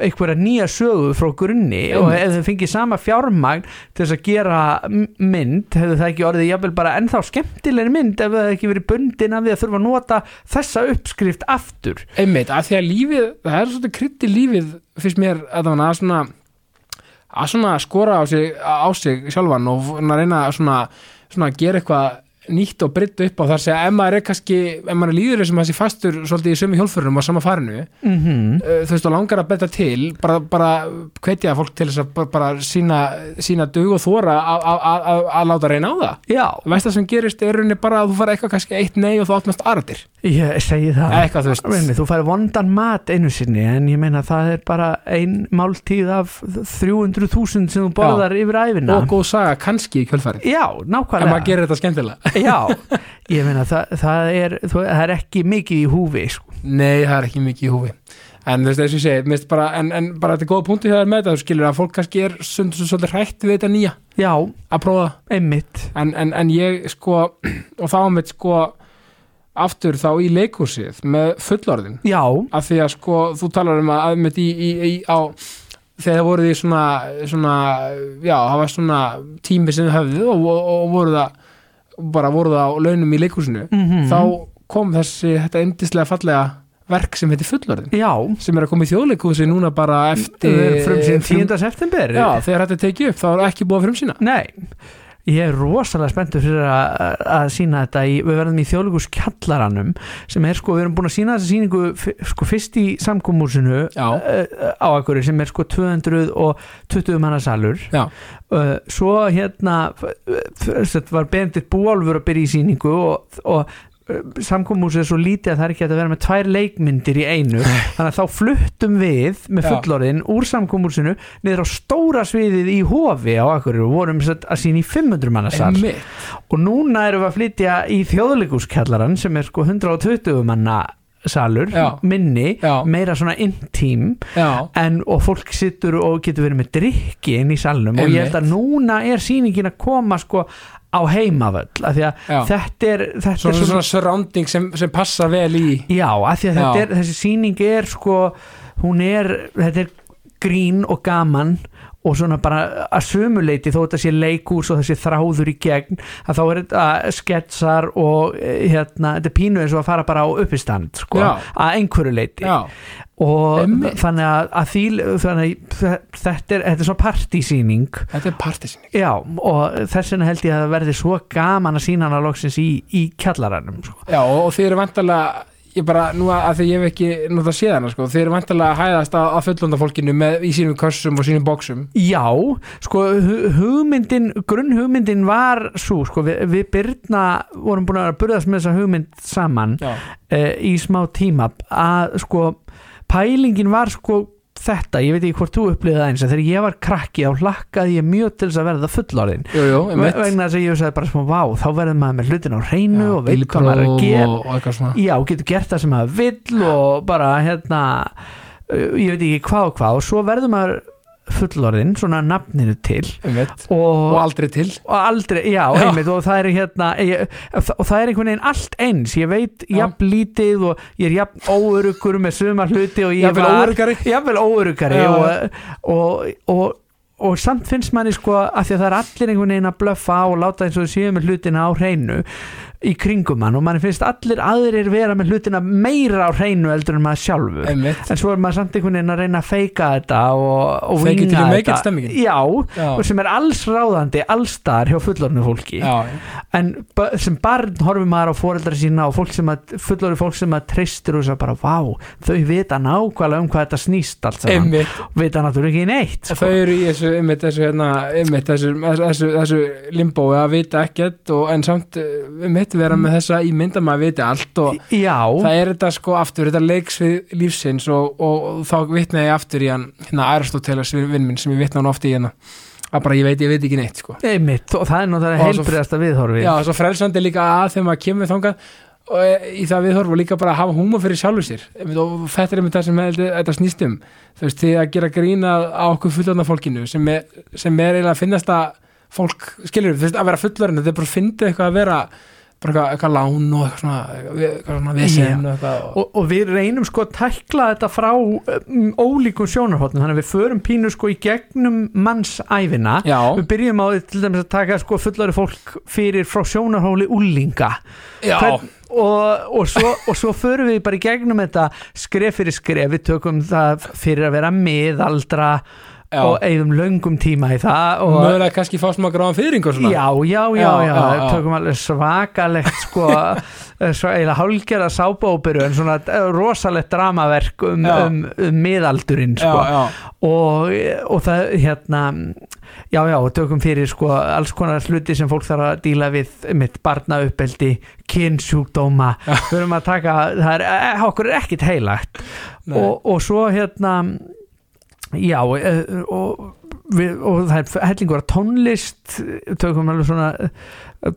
einhverja nýja sögu frá grunni og Einmitt. ef þau fengið sama fjármagn til þess að gera mynd hefði það ekki orðið jafnvel bara ennþá skemmtilegri mynd ef það hefði ekki verið bundin af því að þurfa að nota þessa uppskrift aftur einmitt, að því að lífið, það er krydd í lífið finnst mér að það að svona að svona skora á sig, á sig sjálfan og svona reyna að svona, svona gera eitthvað nýtt og breytt upp á þar að segja ef maður er kannski, ef maður líður sem þessi fastur svolítið í sömu hjólfurunum á sama farinu mm -hmm. þú veist og langar að betta til bara, bara hvetja fólk til þess að bara, bara sína, sína dug og þóra að- að að- að láta reyna á það. Já, veist það sem gerist er rauninni bara að þú fara eitthvað kannski eitt nei og þú átnast aratir ég segi það. Eitthvað þú Meini, þú færi vondan mat einu sinni en ég meina það er bara ein máltíð af 300.000 sem þú borðar yfir æfina og góð saga kannski í kjölfarið. Já, nákvæmlega Já, ég meina það, það, er, það er ekki mikið í húfi sko. nei það er ekki mikið í húfi. En þú veist þess að ég segi bara, en, en bara þetta er góða punkti þegar með þetta þú skilur að fólk kannski er svolítið hrætt við þetta nýja. Já, að prófa. Það einmitt. En, en, en ég sko og þá mitt sko aftur þá í leikhúsið með fullorðin. Já, af því að sko þú talar um að aðmitt í, í, í á þegar það voruð í svona, svona já, það var svona tími sem þið höfðu og, og, og voruð það bara voruð á launum í leikhúsinu mm þá kom þessi þetta endislega fallega verk sem heitir fullorðin. Já. Sem er að koma í þjóðleikhúsi núna bara eftir Frum síðan 10. september þegar þetta tekið upp þá er ekki búið að frumsýna. Nei, ég er rosalega spenntur fyrir að, að sína þetta í, við verðum í þjóðleikus kjallaranum sem er sko, við erum búin að sína þessa síningu sko fyrst í samkomúsinu Já. á akkur sem er sko 220 manna salur já, uh, svo hérna var Benedikt Búálfur að byrja í síningu og, og samkomúsið er svo lítið að það er ekki að vera með tvær leikmyndir í einu. Þannig að þá fluttum við með fullorðin úr samkomúsinu niður á stóra sviðið í hofi á Akureyri. Og vorum að sína í 500 manna sal. Emmi og núna erum við að flytja í þjóðleikuskjallaran sem er sko 120 manna salur, Já. minni Já. meira svona intím en, og fólk sittur og getur verið með drikki inn í salnum. Og ég held að núna er sýningin að koma sko á heimavöll af því að Já. þetta er, þetta svona, er svona surrounding sem, sem passa vel í já, af því að er, þessi sýning er sko, hún er þetta er grín og gaman og svona bara að sömuleiti þó þetta sé leikús og þessi þráður í gegn að þá er þetta sketsar og eh, hérna, þetta er pínu eins og að fara bara á uppistand sko, að einhverju leiti já, og Einmitt. þannig að, að því, þannig að þe- þetta er, þetta er svo partysýning þetta er partisynning já og þess vegna held ég að það verði svo gaman að sína hana loksins í, í kjallaranum sko. Já, og, þið eru vantarlega ég bara, nú að, því ég hef ekki náttúrulega séð hana, sko, þið eru vantarlega að hæðast að, að fullonda fólkinu með, í sínum kössum og sínum bóksum já, sko hu- hugmyndin, grunnhugmyndin var svo, sko, við, við Byrna vorum búin að burðast með þessa hugmynd saman uh, í smá tíma að sko pælingin var sko þetta, ég veit ekki hvort þú upplýðið það eins en þegar ég var krakki þá hlakkaði ég mjög til þess að verða einmitt. vegna þess að ég sagði bara svona, vá, þá verður maður með hlutin á hreinu og veit hvað maður er að gera. og, já, getur gert það sem maður vill og bara hérna uh, ég veit ekki hvað og hvað. Og svo verður maður fullorðin, svona nafninu til. Og, og aldrei til. Og aldrei, já, Já. einmitt og það er hérna ég, og það er einhvern veginn allt eins. Ég veit Já. jafn lítið og ég er jafn óörugur með sumar hluti og ég var jafnvel óörugari og, og, og, og samt finnst manni sko að því að það er allir einhvern veginn að blöffa á og láta eins og séu með hlutina á hreinu í kringum hann og manni finnst allir aðrir vera með hlutina meira á hreinu eldur en maður einmitt, en svo er maður samt einhvern veginn að reyna að feika þetta og, og vinga þetta. já, já, og sem er alls ráðandi allstar hjá fullorðinu fólki. Já, en sem barn horfum maður á foreldra sína og fólk sem að, fullorðinu fólk sem að treystir og að bara, vá, þau vita nákvæmlega um hvað þetta snýst allt saman. Vita náttúrulega ekki neitt þau sko. eru í þessu, einmitt, þessu, hérna, einmitt, þessu, þessu, þessu limbo að vita ekkert og en samt, eh, einmitt, einmitt vera með þessa í mynda maður viti allt og já, það er þetta sko aftur, þetta leiks við lífsins og, og, og þá vitna ég aftur í hann hérna Aristoteles vinn minn sem ég vitna hann ofta í hérna. Að bara ég veit, ég veit ekki neitt sko. Einmitt og það er náttúrulega Og heilbriðasta viðhorfi Já, svo frelsandi líka að þegar maður kemur þangað og e, í það viðhorf og líka bara að hafa húma fyrir sjálfur sér. Og þetta er einmitt það sem þetta, snýst um. Þú veist, því að gera grína á okkur fullorðna fólkinu sem er, sem er eiginlega að finnast að fólk, skilur þú veist, að vera fullorðin þetta er bara að finna eitthvað að vera bara eitthvað, lán og eitthvað svona vesen og og, og, við reynum sko að tækla þetta frá um, ólíkum sjónarhóttum þannig að við förum pínu sko í gegnum mannsæfina Já, við byrjum á því til dæmis að taka sko fullari fólk fyrir frá sjónarhóli úlinga já, Hvern, og, og, svo, og svo förum við bara í gegnum þetta skref fyrir skref. Við tökum það fyrir að vera miðaldra já. og eigðum löngum tíma í það og mögulega kannski fá smá gráðan fyrring og svona. Já, já, já, Já, já, tökum alveg svakalegt sko, svo eiginlega hálgerða sábóperu en svona eh, rosalegt dramaverk um, um, um miðaldurinn sko. Og, og það hérna já, já, tökum fyrir sko alls konar hluti sem fólk þarf að díla við mitt barnauppeldi, kynnsjúkdóma við erum að taka, það er eh, okkur er ekkit heilagt. Og, og svo hérna já eh, og, við, og það er hellingur tónlist tökum alveg svona eh,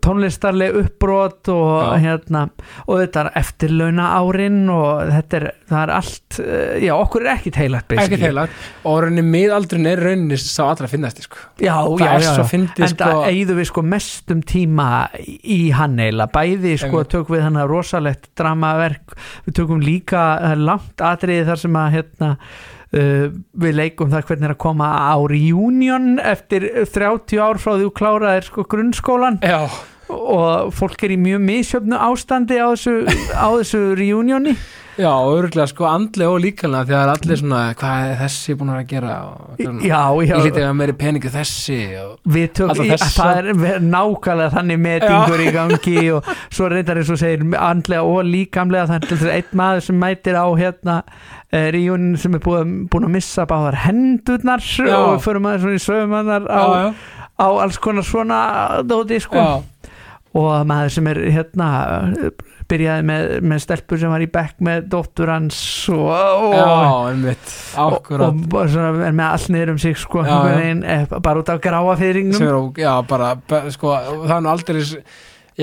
tónlistarleg uppbrot og Já. hérna og þetta er eftirlauna árin og þetta er, er allt eh, já, okkur er ekkit heilagt ekki basically. heilagt og rauninni miðaldurinn er rauninni sá allra finnast sko. já, það já, er svo fyndið en sko, það eigðu við sko mestum tíma í hann eila, bæði sko Einmitt. tökum við hann að rosalegt dramaverk við tökum líka langt atriði þar sem að hérna við leikum það hvernig er að koma á reunion eftir 30 ár frá því þú kláraðir sko grunnskólan já, og fólk er í mjög misjöfnu ástandi á þessu, á þessu reunioni. Já, örgulega sko andlega og líkanlega því að er allir svona hvað er þessi búin að gera? Og, hlýtti að meiri peningu þessi við tökum, í- það er nákvæmlega þannig metingur í gangi og svo reyndar eins og segir andlega og líkamlega þannig að einn maður sem mætir á hérna uh, ríunin sem er búin, búin að missa báðar hendurnar Já. og förum aðeins svona í sögumannar á, á alls konar svona dóti sko. Já, og maður sem er hérna byrjaði með, með stelpur sem var í bekk með dóttur hans og, og, já, einmitt. Og, og svona með allt niður um sig sko, Já, einhvern já. eh, bara út af gráa fyrringum sem ó- já, bara, sko, það er nú aldrei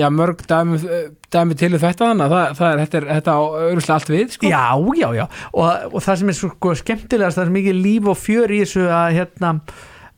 mörg dæmi, dæmi til um þetta þannig að það, það er, þetta er, þetta örgulega allt við, sko. Já, já, já. Og, og það sem er svo sko, skemmtilegast það er mikið líf og fjör í þessu að hérna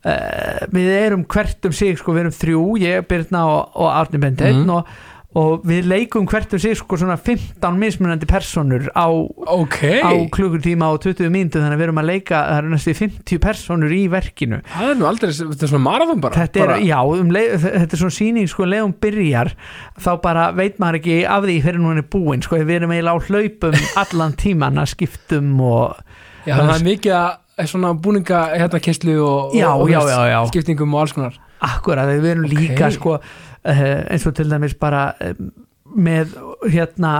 uh, við erum hvert um sig sko, við erum þrjú, ég, Birna og, og Árni Bendit Mhm. og, og við leikum hvert um sig sko svona 15 mismunandi personur á, ok, á klukkutíma og 20 mínútu þannig að við erum að leika, það eru næstu 50 personur í verkinu það er nú aldrei þetta er svona marathon bara þetta er, bara, já, um leið, þetta er svona sýning sko, leiðum byrjar, þá bara veit maður ekki af því fyrir hún er búin sko, við erum eiginlega á hlaupum allan tíman að skiptum og já, það er mikið að svona búninga hérna kesslu og, Já, og, og já, já, skiptingum og alls konar. Akkurat, við erum Ok. líka sko, uh, eins og til dæmis bara uh, með hérna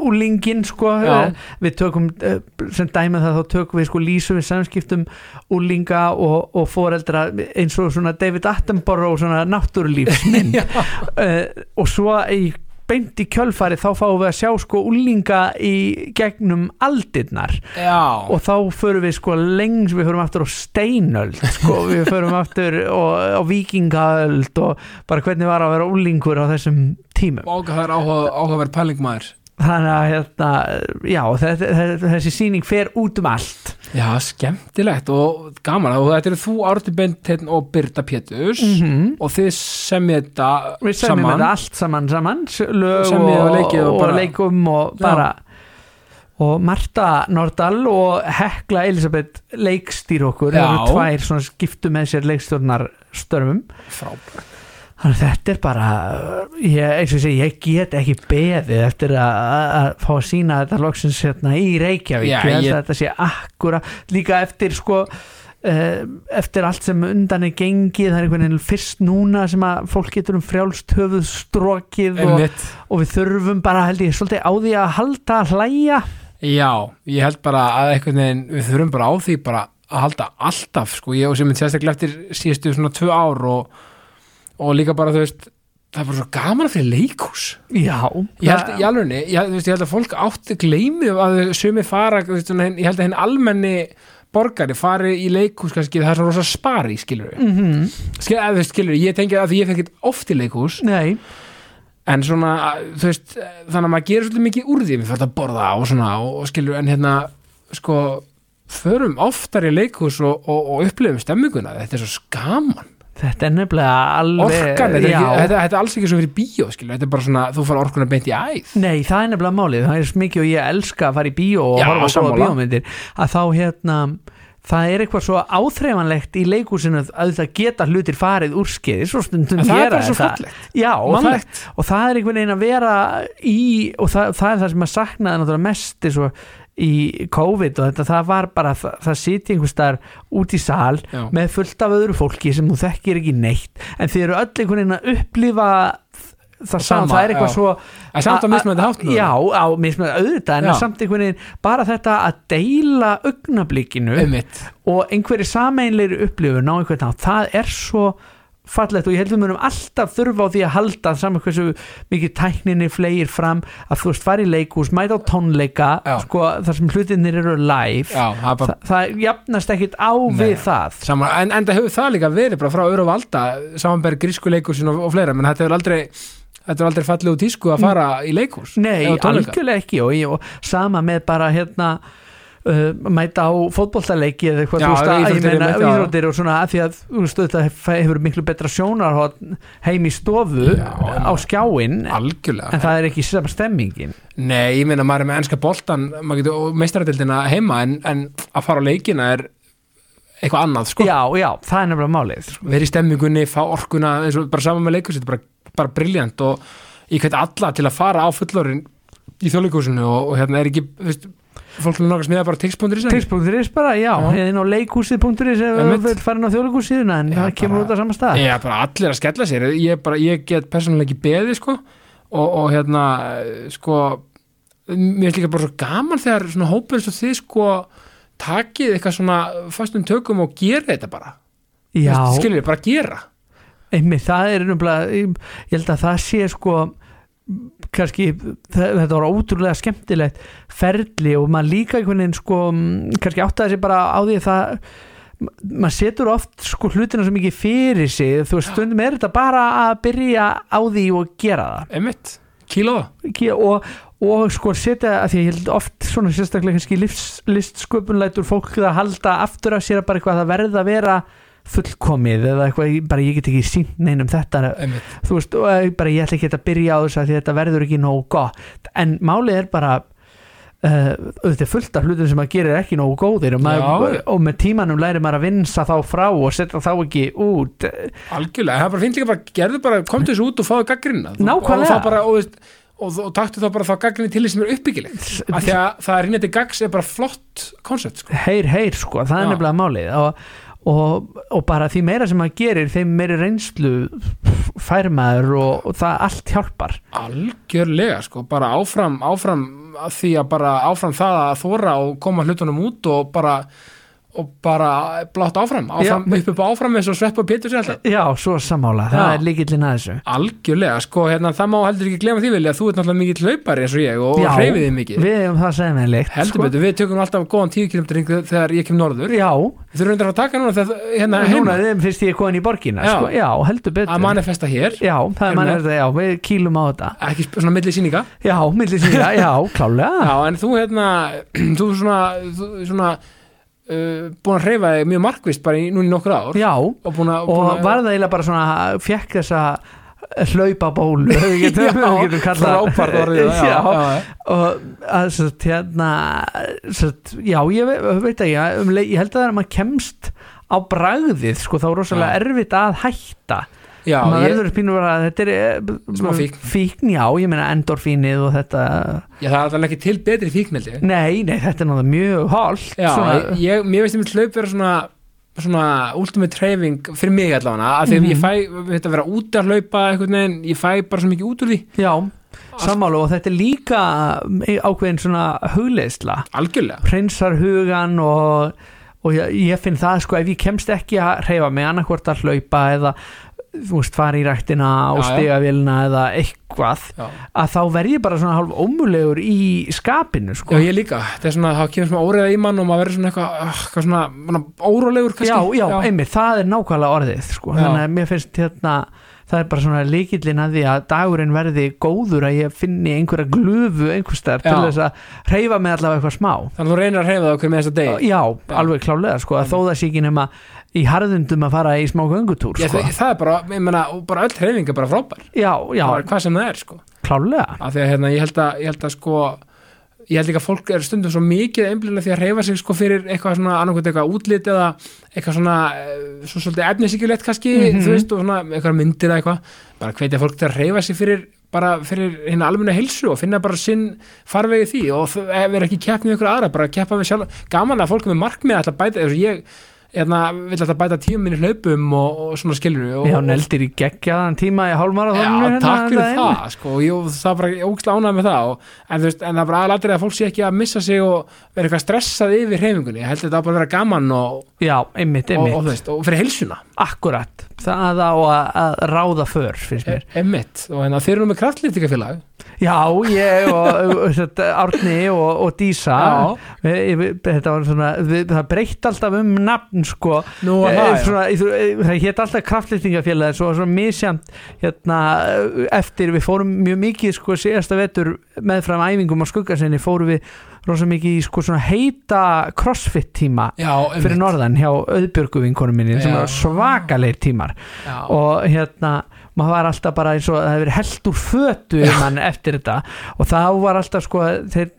úlingin sko uh, við tökum sem dæmið það þá tökum við sko lýsum við samskiptum úlinga og, og foreldra eins og svona David Attenborough svona náttúrulífsmynd. Uh, og svo í beint í kjölfari þá fáum við að sjá sko úlinga í gegnum aldirnar. Já, og þá förum við sko lengs við förum aftur á steinöld sko, við förum aftur á, vikingaöld og bara hvernig var að vera úlingur á þessum tímum. Og það er áhuga, áhugaverð pælingmaður þannig að hérna, já, þessi sýning fer út um allt já, skemmtilegt og gaman. Og þetta eru þú Árni Bent og Birta Péturs. -hmm. og þið semið þetta við semjum saman. þetta allt saman saman. Lög Semjið og, og og bara- leikum og Já. bara og Marta Nordal og Hekla Elisabeth leikstýr okkur, það Já. eru tvær svona skiptu með sér leikstjórnar störfum frábært Þannig þetta er bara, ég, eins og segi, ég get ekki beðið eftir að, fá að sína þetta loksins hérna í Reykjavík. Já, ég þetta sé akkura, líka eftir sko, uh, eftir allt sem undan er gengið, það er einhvern veginn fyrst núna sem að fólk getur um frjálst höfuð strokið og, og við þurfum bara, held ég, svolítið á því að halda að hlæja. Já, ég held bara að einhvern veginn við þurfum bara á því bara að halda alltaf sko, ég og sem minn sérstaklega eftir síðustu svona tvö ár og, og líka bara þú veist það er bara svo gaman að fyrir leikhús. Já ég held, í alvegni, ég, veist, ég held að fólk átti gleymi að sumi fara veist, ég held að henni almenni borgari fari í leikhús kannski það er svona rosa spari, skilur mm -hmm. Skil, að, veist, skilur, ég tengi að ég fekk oft í leikhús. Nei, en svona, þú veist, þannig að maður gerir svolítið mikið úr því, við fyrir að borða og svona og, og skilur, en hérna sko, förum oftar í leikhús og, og, og upplifum stemminguna. Þetta er svo skaman, þetta er nefnilega alveg orkan þetta er, ekki, þetta, þetta er alls ekki svo fyrir bíó, skilur þetta er bara svona, þú fara orkuna beint í æð. Nei, það er nefnilega málið, það er svo mikið og ég elska að fara í bíó og Já, horfa á góða bíómyndir að þá hérna það er eitthvað svo áþreifanlegt í leikúsinu að það geta hlutir farið úr skeiði svo stundum það er gera þetta. Já, og það, og það er einhvern veginn að vera í og það, það er það sem að saknaði náttúrulega mest eins og í COVID og þetta, það var bara það, það sitja einhvers staðar út í sal Já. með fullt af öðru fólki sem þú þekkir ekki neitt en þið eru öll einhvern veginn að upplifa það sama, Sama, það er eitthvað já. svo en samt á mismöndi hátt nú. Já, á mismunandi auðvitað en samt einhvern veginn bara þetta að deila augnablikinu einmitt, og einhverju sameinleiri upplifun á einhvern nátt, það er svo fallegt og ég held við munum alltaf þurfa á því að halda saman hversu mikið tækninni flegir fram að þú veist fara í leikús, mæta á tónleika sko, þar sem hlutinir eru live. Já, það er Þa, það jafnast ekkit á Nei. við það. Saman, en, en það hefur það líka verið frá öru valda samanberg grísku leikursin og, og fleira menn þetta hefur aldrei þetta er aldrei fallið úr tísku að fara í leikhús Nei, algjörlega ekki og, og sama með bara hérna mæta á fótboltaleiki eða eitthvað, þú veist að ég meina íþróttir og svona að því að þú veist þetta hefur miklu betra sjónar heim í stofu Já, á skjáin algjörlega. en það er ekki sama stemmingin. Nei, ég meina maður er með ennska boltan og meistaradildina heima en, en að fara á leikina er eitthvað annað sko. Já, já, það er nefnilega málið verið í stemmingunni, fá orkuna eins og bara saman með leikursi, þetta er bara, bara briljant og ég hveit alla til að fara á fullorinn í þjóðleikúsinu og, og hérna er ekki, veist, fólk vil nokkað smiða bara tix.is? Tix.is bara, já, eða inn á leikúsið.is við vil fara á þjóðleikúsíðuna en það kemur út á sama stað. Já, bara allir að skella sér. Ég, bara, ég get persónulega ekki beði sko og, og hérna sko mér finnst líka bara svo gaman þegar svona hópur eins og þið sko takið eitthvað svona fastum tökum og gera þetta bara. Já, skilur við, bara gera. Einmitt, það er ég ég held að það sé sko kannski, þetta var ótrúlega skemmtilegt ferli og maður líka einhvern veginn sko mm, kannski áttaði sig bara á því að það maður setur oft sko hlutina svo mikið fyrir sig. Þú veist stundum er þetta bara að byrja á því og gera það. Emitt, kíló. Það Ge- og, og sko setja að því að ég held oft svona sérstaklega kannski listsköpun lætur fólk að halda aftur af sér að bara eitthvað að verða að vera fullkomið eða eitthvað, bara ég get ekki sínt neinum þetta. Emitt, þú veist, ég bara ég ætla ekki að byrja á því að þetta verður ekki nógu gott. En málið er bara uh, auðvitað fullt af hlutum sem maður gerir ekki nógu góðir og, maður, og með tímanum lærir maður að vinsa þá frá og setja þá ekki út. Algjörlega, það er bara fint líka bara gerðu bara, komdu þessu út og fáðu gaggrina Nákvæmlega. og, og, og, og taktu þá bara þá gaggrinni til þess sem er uppbyggilegt. Af því að það er hinn eitthvað gags er bara flott koncept sko. heyr, heyr sko, það er Já. nefnilega málið. Og, og, og bara því meira sem maður gerir þeim meiri reynslu fær maður og, og það allt hjálpar. Algjörlega sko, bara áfram áfram því að bara áfram það að þóra og koma hlutunum út og bara og bara blátt áfram, áfram Já. upp upp áfram eins og sveppa Pétur sér alltaf. Já, svo sammála, það Já. er líkillin að þessu. Algjörlega, sko, hérna, það má heldur ekki glemma því vilja að þú ert náttúrulega mikill hlaupari eins og ég og Já, hreyfið þið mikið. við hefum það segja með leikt heldur betur, við tökum alltaf góðan 10 km ring þegar ég kem norður. Já, við þurfum að taka núna þegar hérna núna heima. þeim finnst ég komin í borgina Já. sko, já, heldur betur. Að manifesta hér. Já, það er Hérna. mann þetta, já, við kýlum á þetta. Ekki svona milli síninga já, milli sína, já, klálega. Já, en þú hérna, þú svona, þú svona uh, búin að hreyfa þig mjög markvist bara í, núna í nokkur ár já, og búin að, og búin að var það eiginlega bara svona fekk þessa hlaupa bólu við getum, kallað frábært orðið já, já, já. og að hérna já, ég ve- veit ekki um, leið- ég held að það er að maður kemst á bragðið, sko, þá er rosalega Já. erfitt að hætta já maður ég, verður pínur bara að þetta er eh, fíkn. fíkn, já, ég meina endorfínið og þetta já, það er alltaf ekki til betri fíkneldi nei, nei, þetta er náttúrulega mjög holt Já, svona, ég, mér veist ég mitt hlaup vera svona svona ultimate treyfing fyrir mig allavega, af því að Mhm. ég fæ þetta vera út að hlaupa einhvern veginn ég fæ bara svo mikið út úr því. Já, sammála og þetta er líka eh, ákveðin svona hugleðsla algjörlega, hreinsar hugan og, og ég, ég finn það sko ef ég kemst ekki að hreyfa mig annarkvort að hlaupa eða þú veist, fara í ræktina á Já, já. stigavélina eða eitthvað já. að þá verð ég bara svona hálf ómulegur í skapinu Já, sko. ég líka, þetta er svona, þá kemur svona óriða í mann og maður verður svona eitthvað, ah, eitthvað svona, svona órólegur kannski. já, já, einmitt, það er nákvæmlega orðið sko. Já. þannig að mér finnst hérna það er bara svona líkillin að því að dagurinn verði góður að ég finni einhverja glufu einhverstaðar til Já. þess að hreyfa mig allavega eitthvað smá Þannig að þú reynir að hreyfa það okkur með þessa degi. já, alveg klálega sko, að þó það sé ekki nema í harðundum að fara í smá göngutúr Já, sko. það, er bara, ég meina, og bara öll hreyfing er bara frábær. já, já, Bara hvað sem það er, sko. klálega Af því að hérna, ég held að, ég held að sko, ég held líka að fólk er stundum svo mikið einblíðlega því að hreyfa sig sko fyrir eitthvað svona annarkvæmt eitthvað útlit eða eitthvað svona, eh, svo svolítið efnisíkjulegt kannski, Mhm. þú veist, og svona eitthvað myndir eða eitthvað, bara hvetja fólk til að hreyfa sig fyrir bara fyrir hérna almenna heilsu og finna bara sinn farvegi því og vera ekki keppni við ykkur aðra, bara keppa við sjálf gaman að fólk með markmið að bæta ég hérna, vil alltaf bæta tíum minni hlaupum og, og svona skilur og, já, neldir í geggjaðan tíma í hálfmarathoninu Já, takk fyrir hérna, það sko, ég, það bara ógæslega ánægð með það og, en, veist, en það bara aðalatrið að fólk sé ekki að missa sig og vera eitthvað stressað yfir hreyfingunni. Ég held að þetta á bara að vera gaman og, já, einmitt, og, einmitt. og, þú veist, og fyrir heilsuna. Akkurat, það á að, að ráða för finnst mér. Emmitt, og hérna, þeir eru með kraftlýftingafélag Já, ég og, og Árni og, og Dísa. Já. við, við, þetta var svona við, það breytt alltaf um nafn sko. Nú Eh, það, svona, það hétt alltaf kraftlýtingafélagi svo svona misjamt hérna, eftir við fórum mjög mikið sko síðasta vetur meðfram æfingum á skuggasinni fórum við rosa mikið í sko svona heita crossfit tíma já, fyrir norðan hjá auðbjörgu vinkonum minni sem var svakalegir tímar. Já, og hérna maður var alltaf bara eins og það hefur held úr fötu um hann eftir þetta. Og þá var alltaf sko þeir,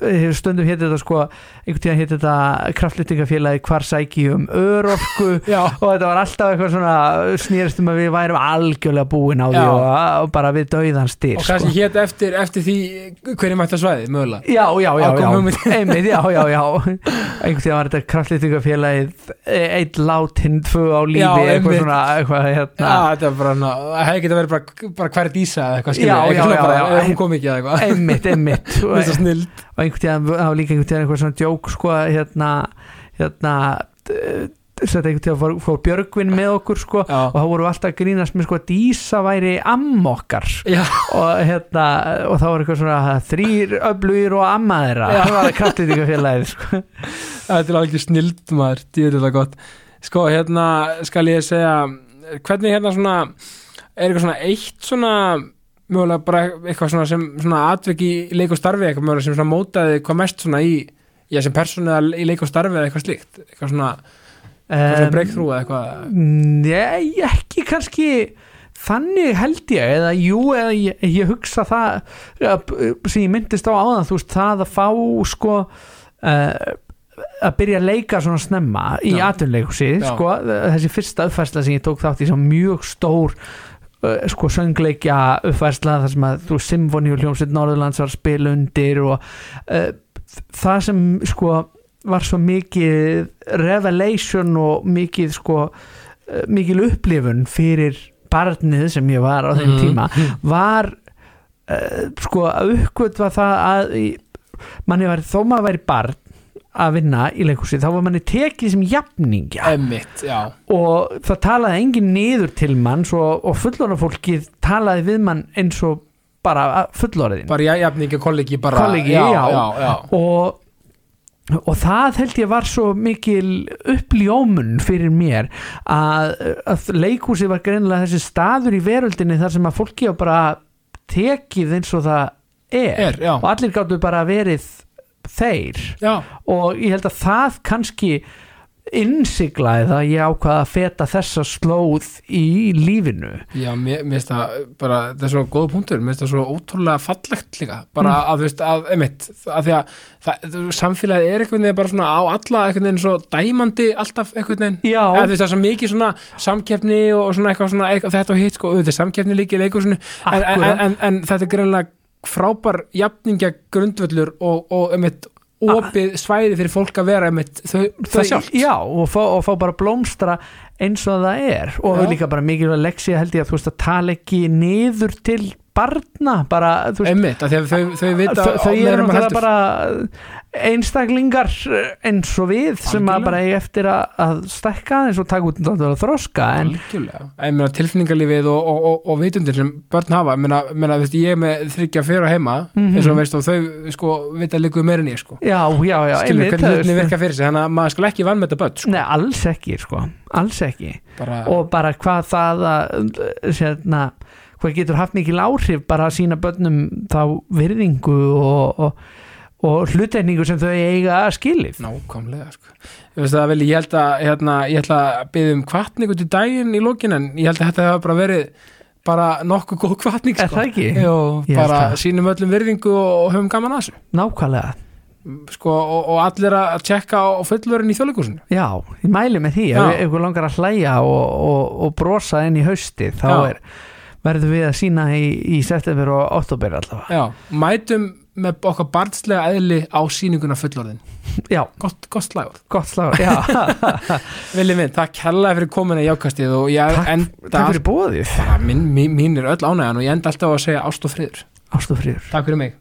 þeir, stundum hétt þetta sko einhvern tíðan hétt þetta kraftlýtingafélagi hvar sæki um örorku? Já, og þetta var alltaf eitthvað svona snýrist um að við værum algjörlega búin á því Já. og, og bara við dauðan styr og kannski hétt eftir, eftir því hverju mætti að svæði, mögulega. Já, já, já, já, einmitt, já, já, já. Einhvern tíðan var þetta kraftlýtingafélagið eitt látin, tvö á lífi Já, eitthvað svona, eitthvað Já, hérna ná, það hefði getað verið bara, bara hver dísa eða eitthvað já, eitthvað bara, ef hún kom ekki eða eitthvað, einmitt, einmitt og, er einhvern tíðan, það var líka einhvern tíðan eitthvað svona djók sko, hérna hérna d- þetta einhvern tíðan fór, Björgvin með okkur sko, Já. og þá voru við alltaf að grínast með sko að Dísa væri amma okkar. Já, og hérna, og þá var eitthvað svona þrýr öflugir og amma þeirra. Já. það var kraftlýtingafélagið sko. þetta er alveg snild maður, dýður þetta gott. Sko, hérna skal ég segja hvernig hérna svona er eitthvað svona eitt svona mögulega bara eitthvað svona sem svona atvik í leik og starfi eitthvað mögulega sem svona mótaði hvað mest svona í já, sem persónu í leik og starfi eða eitthvað slíkt eitthvað svona, eitthvað svona Em, breakthrough eða eitthvað Nei, ekki kannski þannig held ég eða jú, eða ég, ég hugsa það sem ég myndist á áðan þú veist, það að fá sko uh, að byrja að leika svona snemma í Já. sko, þessi fyrsta uppfærsla sem ég tók þátt í sem mjög stór uh, sko söngleikja uppfærsla þar sem að þú symfóni og hljómsveit Norðurlands var að spila undir og uh, það sem sko var svo mikið revelation og mikið sko uh, mikil upplifun fyrir barnið sem ég var á þeim Mhm. tíma var uh, sko að uppgötva það að manni var, þó maður væri barn að vinna í leikhúsi þá var manni tekið sem jafningja. Emmitt, og það talaði engin niður til manns og, og fullorða fólkið talaði við mann eins og bara fullorðin bara já, jafningi kollegi bara, Kollegi, já, já. já, og og það held ég var svo mikil uppljómun fyrir mér að, að leikhúsi var greinilega þessi staður í veröldinni þar sem að fólki á bara tekið eins og það er, er, og allir gáttu bara verið þeir. Já. Og ég held að það kannski innsiglaði það að ég ákvaða að feta þessa slóð í lífinu. Já, mér finnst það bara, þetta er svo góða punktur, mér finnst það svo ótrúlega fallegt líka, bara að þú veist að, emitt, að því að það, samfélagið er einhvern veginn bara svona á alla einhvern veginn svo dæmandi alltaf einhvern veginn, eða þú veist það er svo mikið svona samkeppni og svona eitthvað svona eitthvað, þetta og hitt sko, auðvitað er samkeppni líka í leikur en, en, en, en þetta er greinlega frábær jafningja grundvöllur og, og emitt opið svæði fyrir fólk að vera emitt þau, það sjálft. já, og fá, og fá bara blómstra eins og það er. Og Já. líka bara mikilvæg leksi held ég að þú veist að tala ekki niður til barna bara, einmitt, að þau, þau vita þau, þau eru bara einstaklingar eins og við sem að Algjörlega. bara eiga eftir að, að stekka eins og taka út náttúrulega þroska en Algjörlega, ég meina tilfinningarlífið og, og, og, og vitundir sem börn hafa meina, meina veist, ég er með þryggja fyrir heima Mhm. eins og veist og þau sko vita líka meira en ég sko já, já, já, skilur einmitt, sig þannig að maður skal ekki vann með þetta börn sko. Nei, alls ekki, sko, alls ekki bara, og bara hvað það að sérna, hvað getur haft mikil áhrif bara að sína börnum þá virðingu og, og, og hlutækningu sem þau eiga skilið nákvæmlega sko. ég, það, vel, ég held að hérna, ég ætla að byggja um kvartningu til daginn í lokin en ég held að þetta hefur bara verið bara nokkuð góð kvartning Er sko. það ekki? Jó, Ég held bara sínum öllum virðingu og, og höfum gaman að þessu Nákvæmlega, sko, og, og allir að tjekka á fullurinn í þjóðleikúsinu já, ég mæli með því ef ykkur langar að hlæja og, og, og brosa inn í hausti þá Já. er, verðum við að sína í, í september og oktober allavega. Já, mætum með okkar barnslega eðli á sýninguna fullorðin. Já, gott, gott slagur gott slag Já, Viljið minn, takk kærlega fyrir komuna í jákastið og ég Takk- enda takk fyrir bóðið mín, mín, mín er öll ánægjan og ég enda alltaf á að segja ást og friður. Ástofriður Takk fyrir mig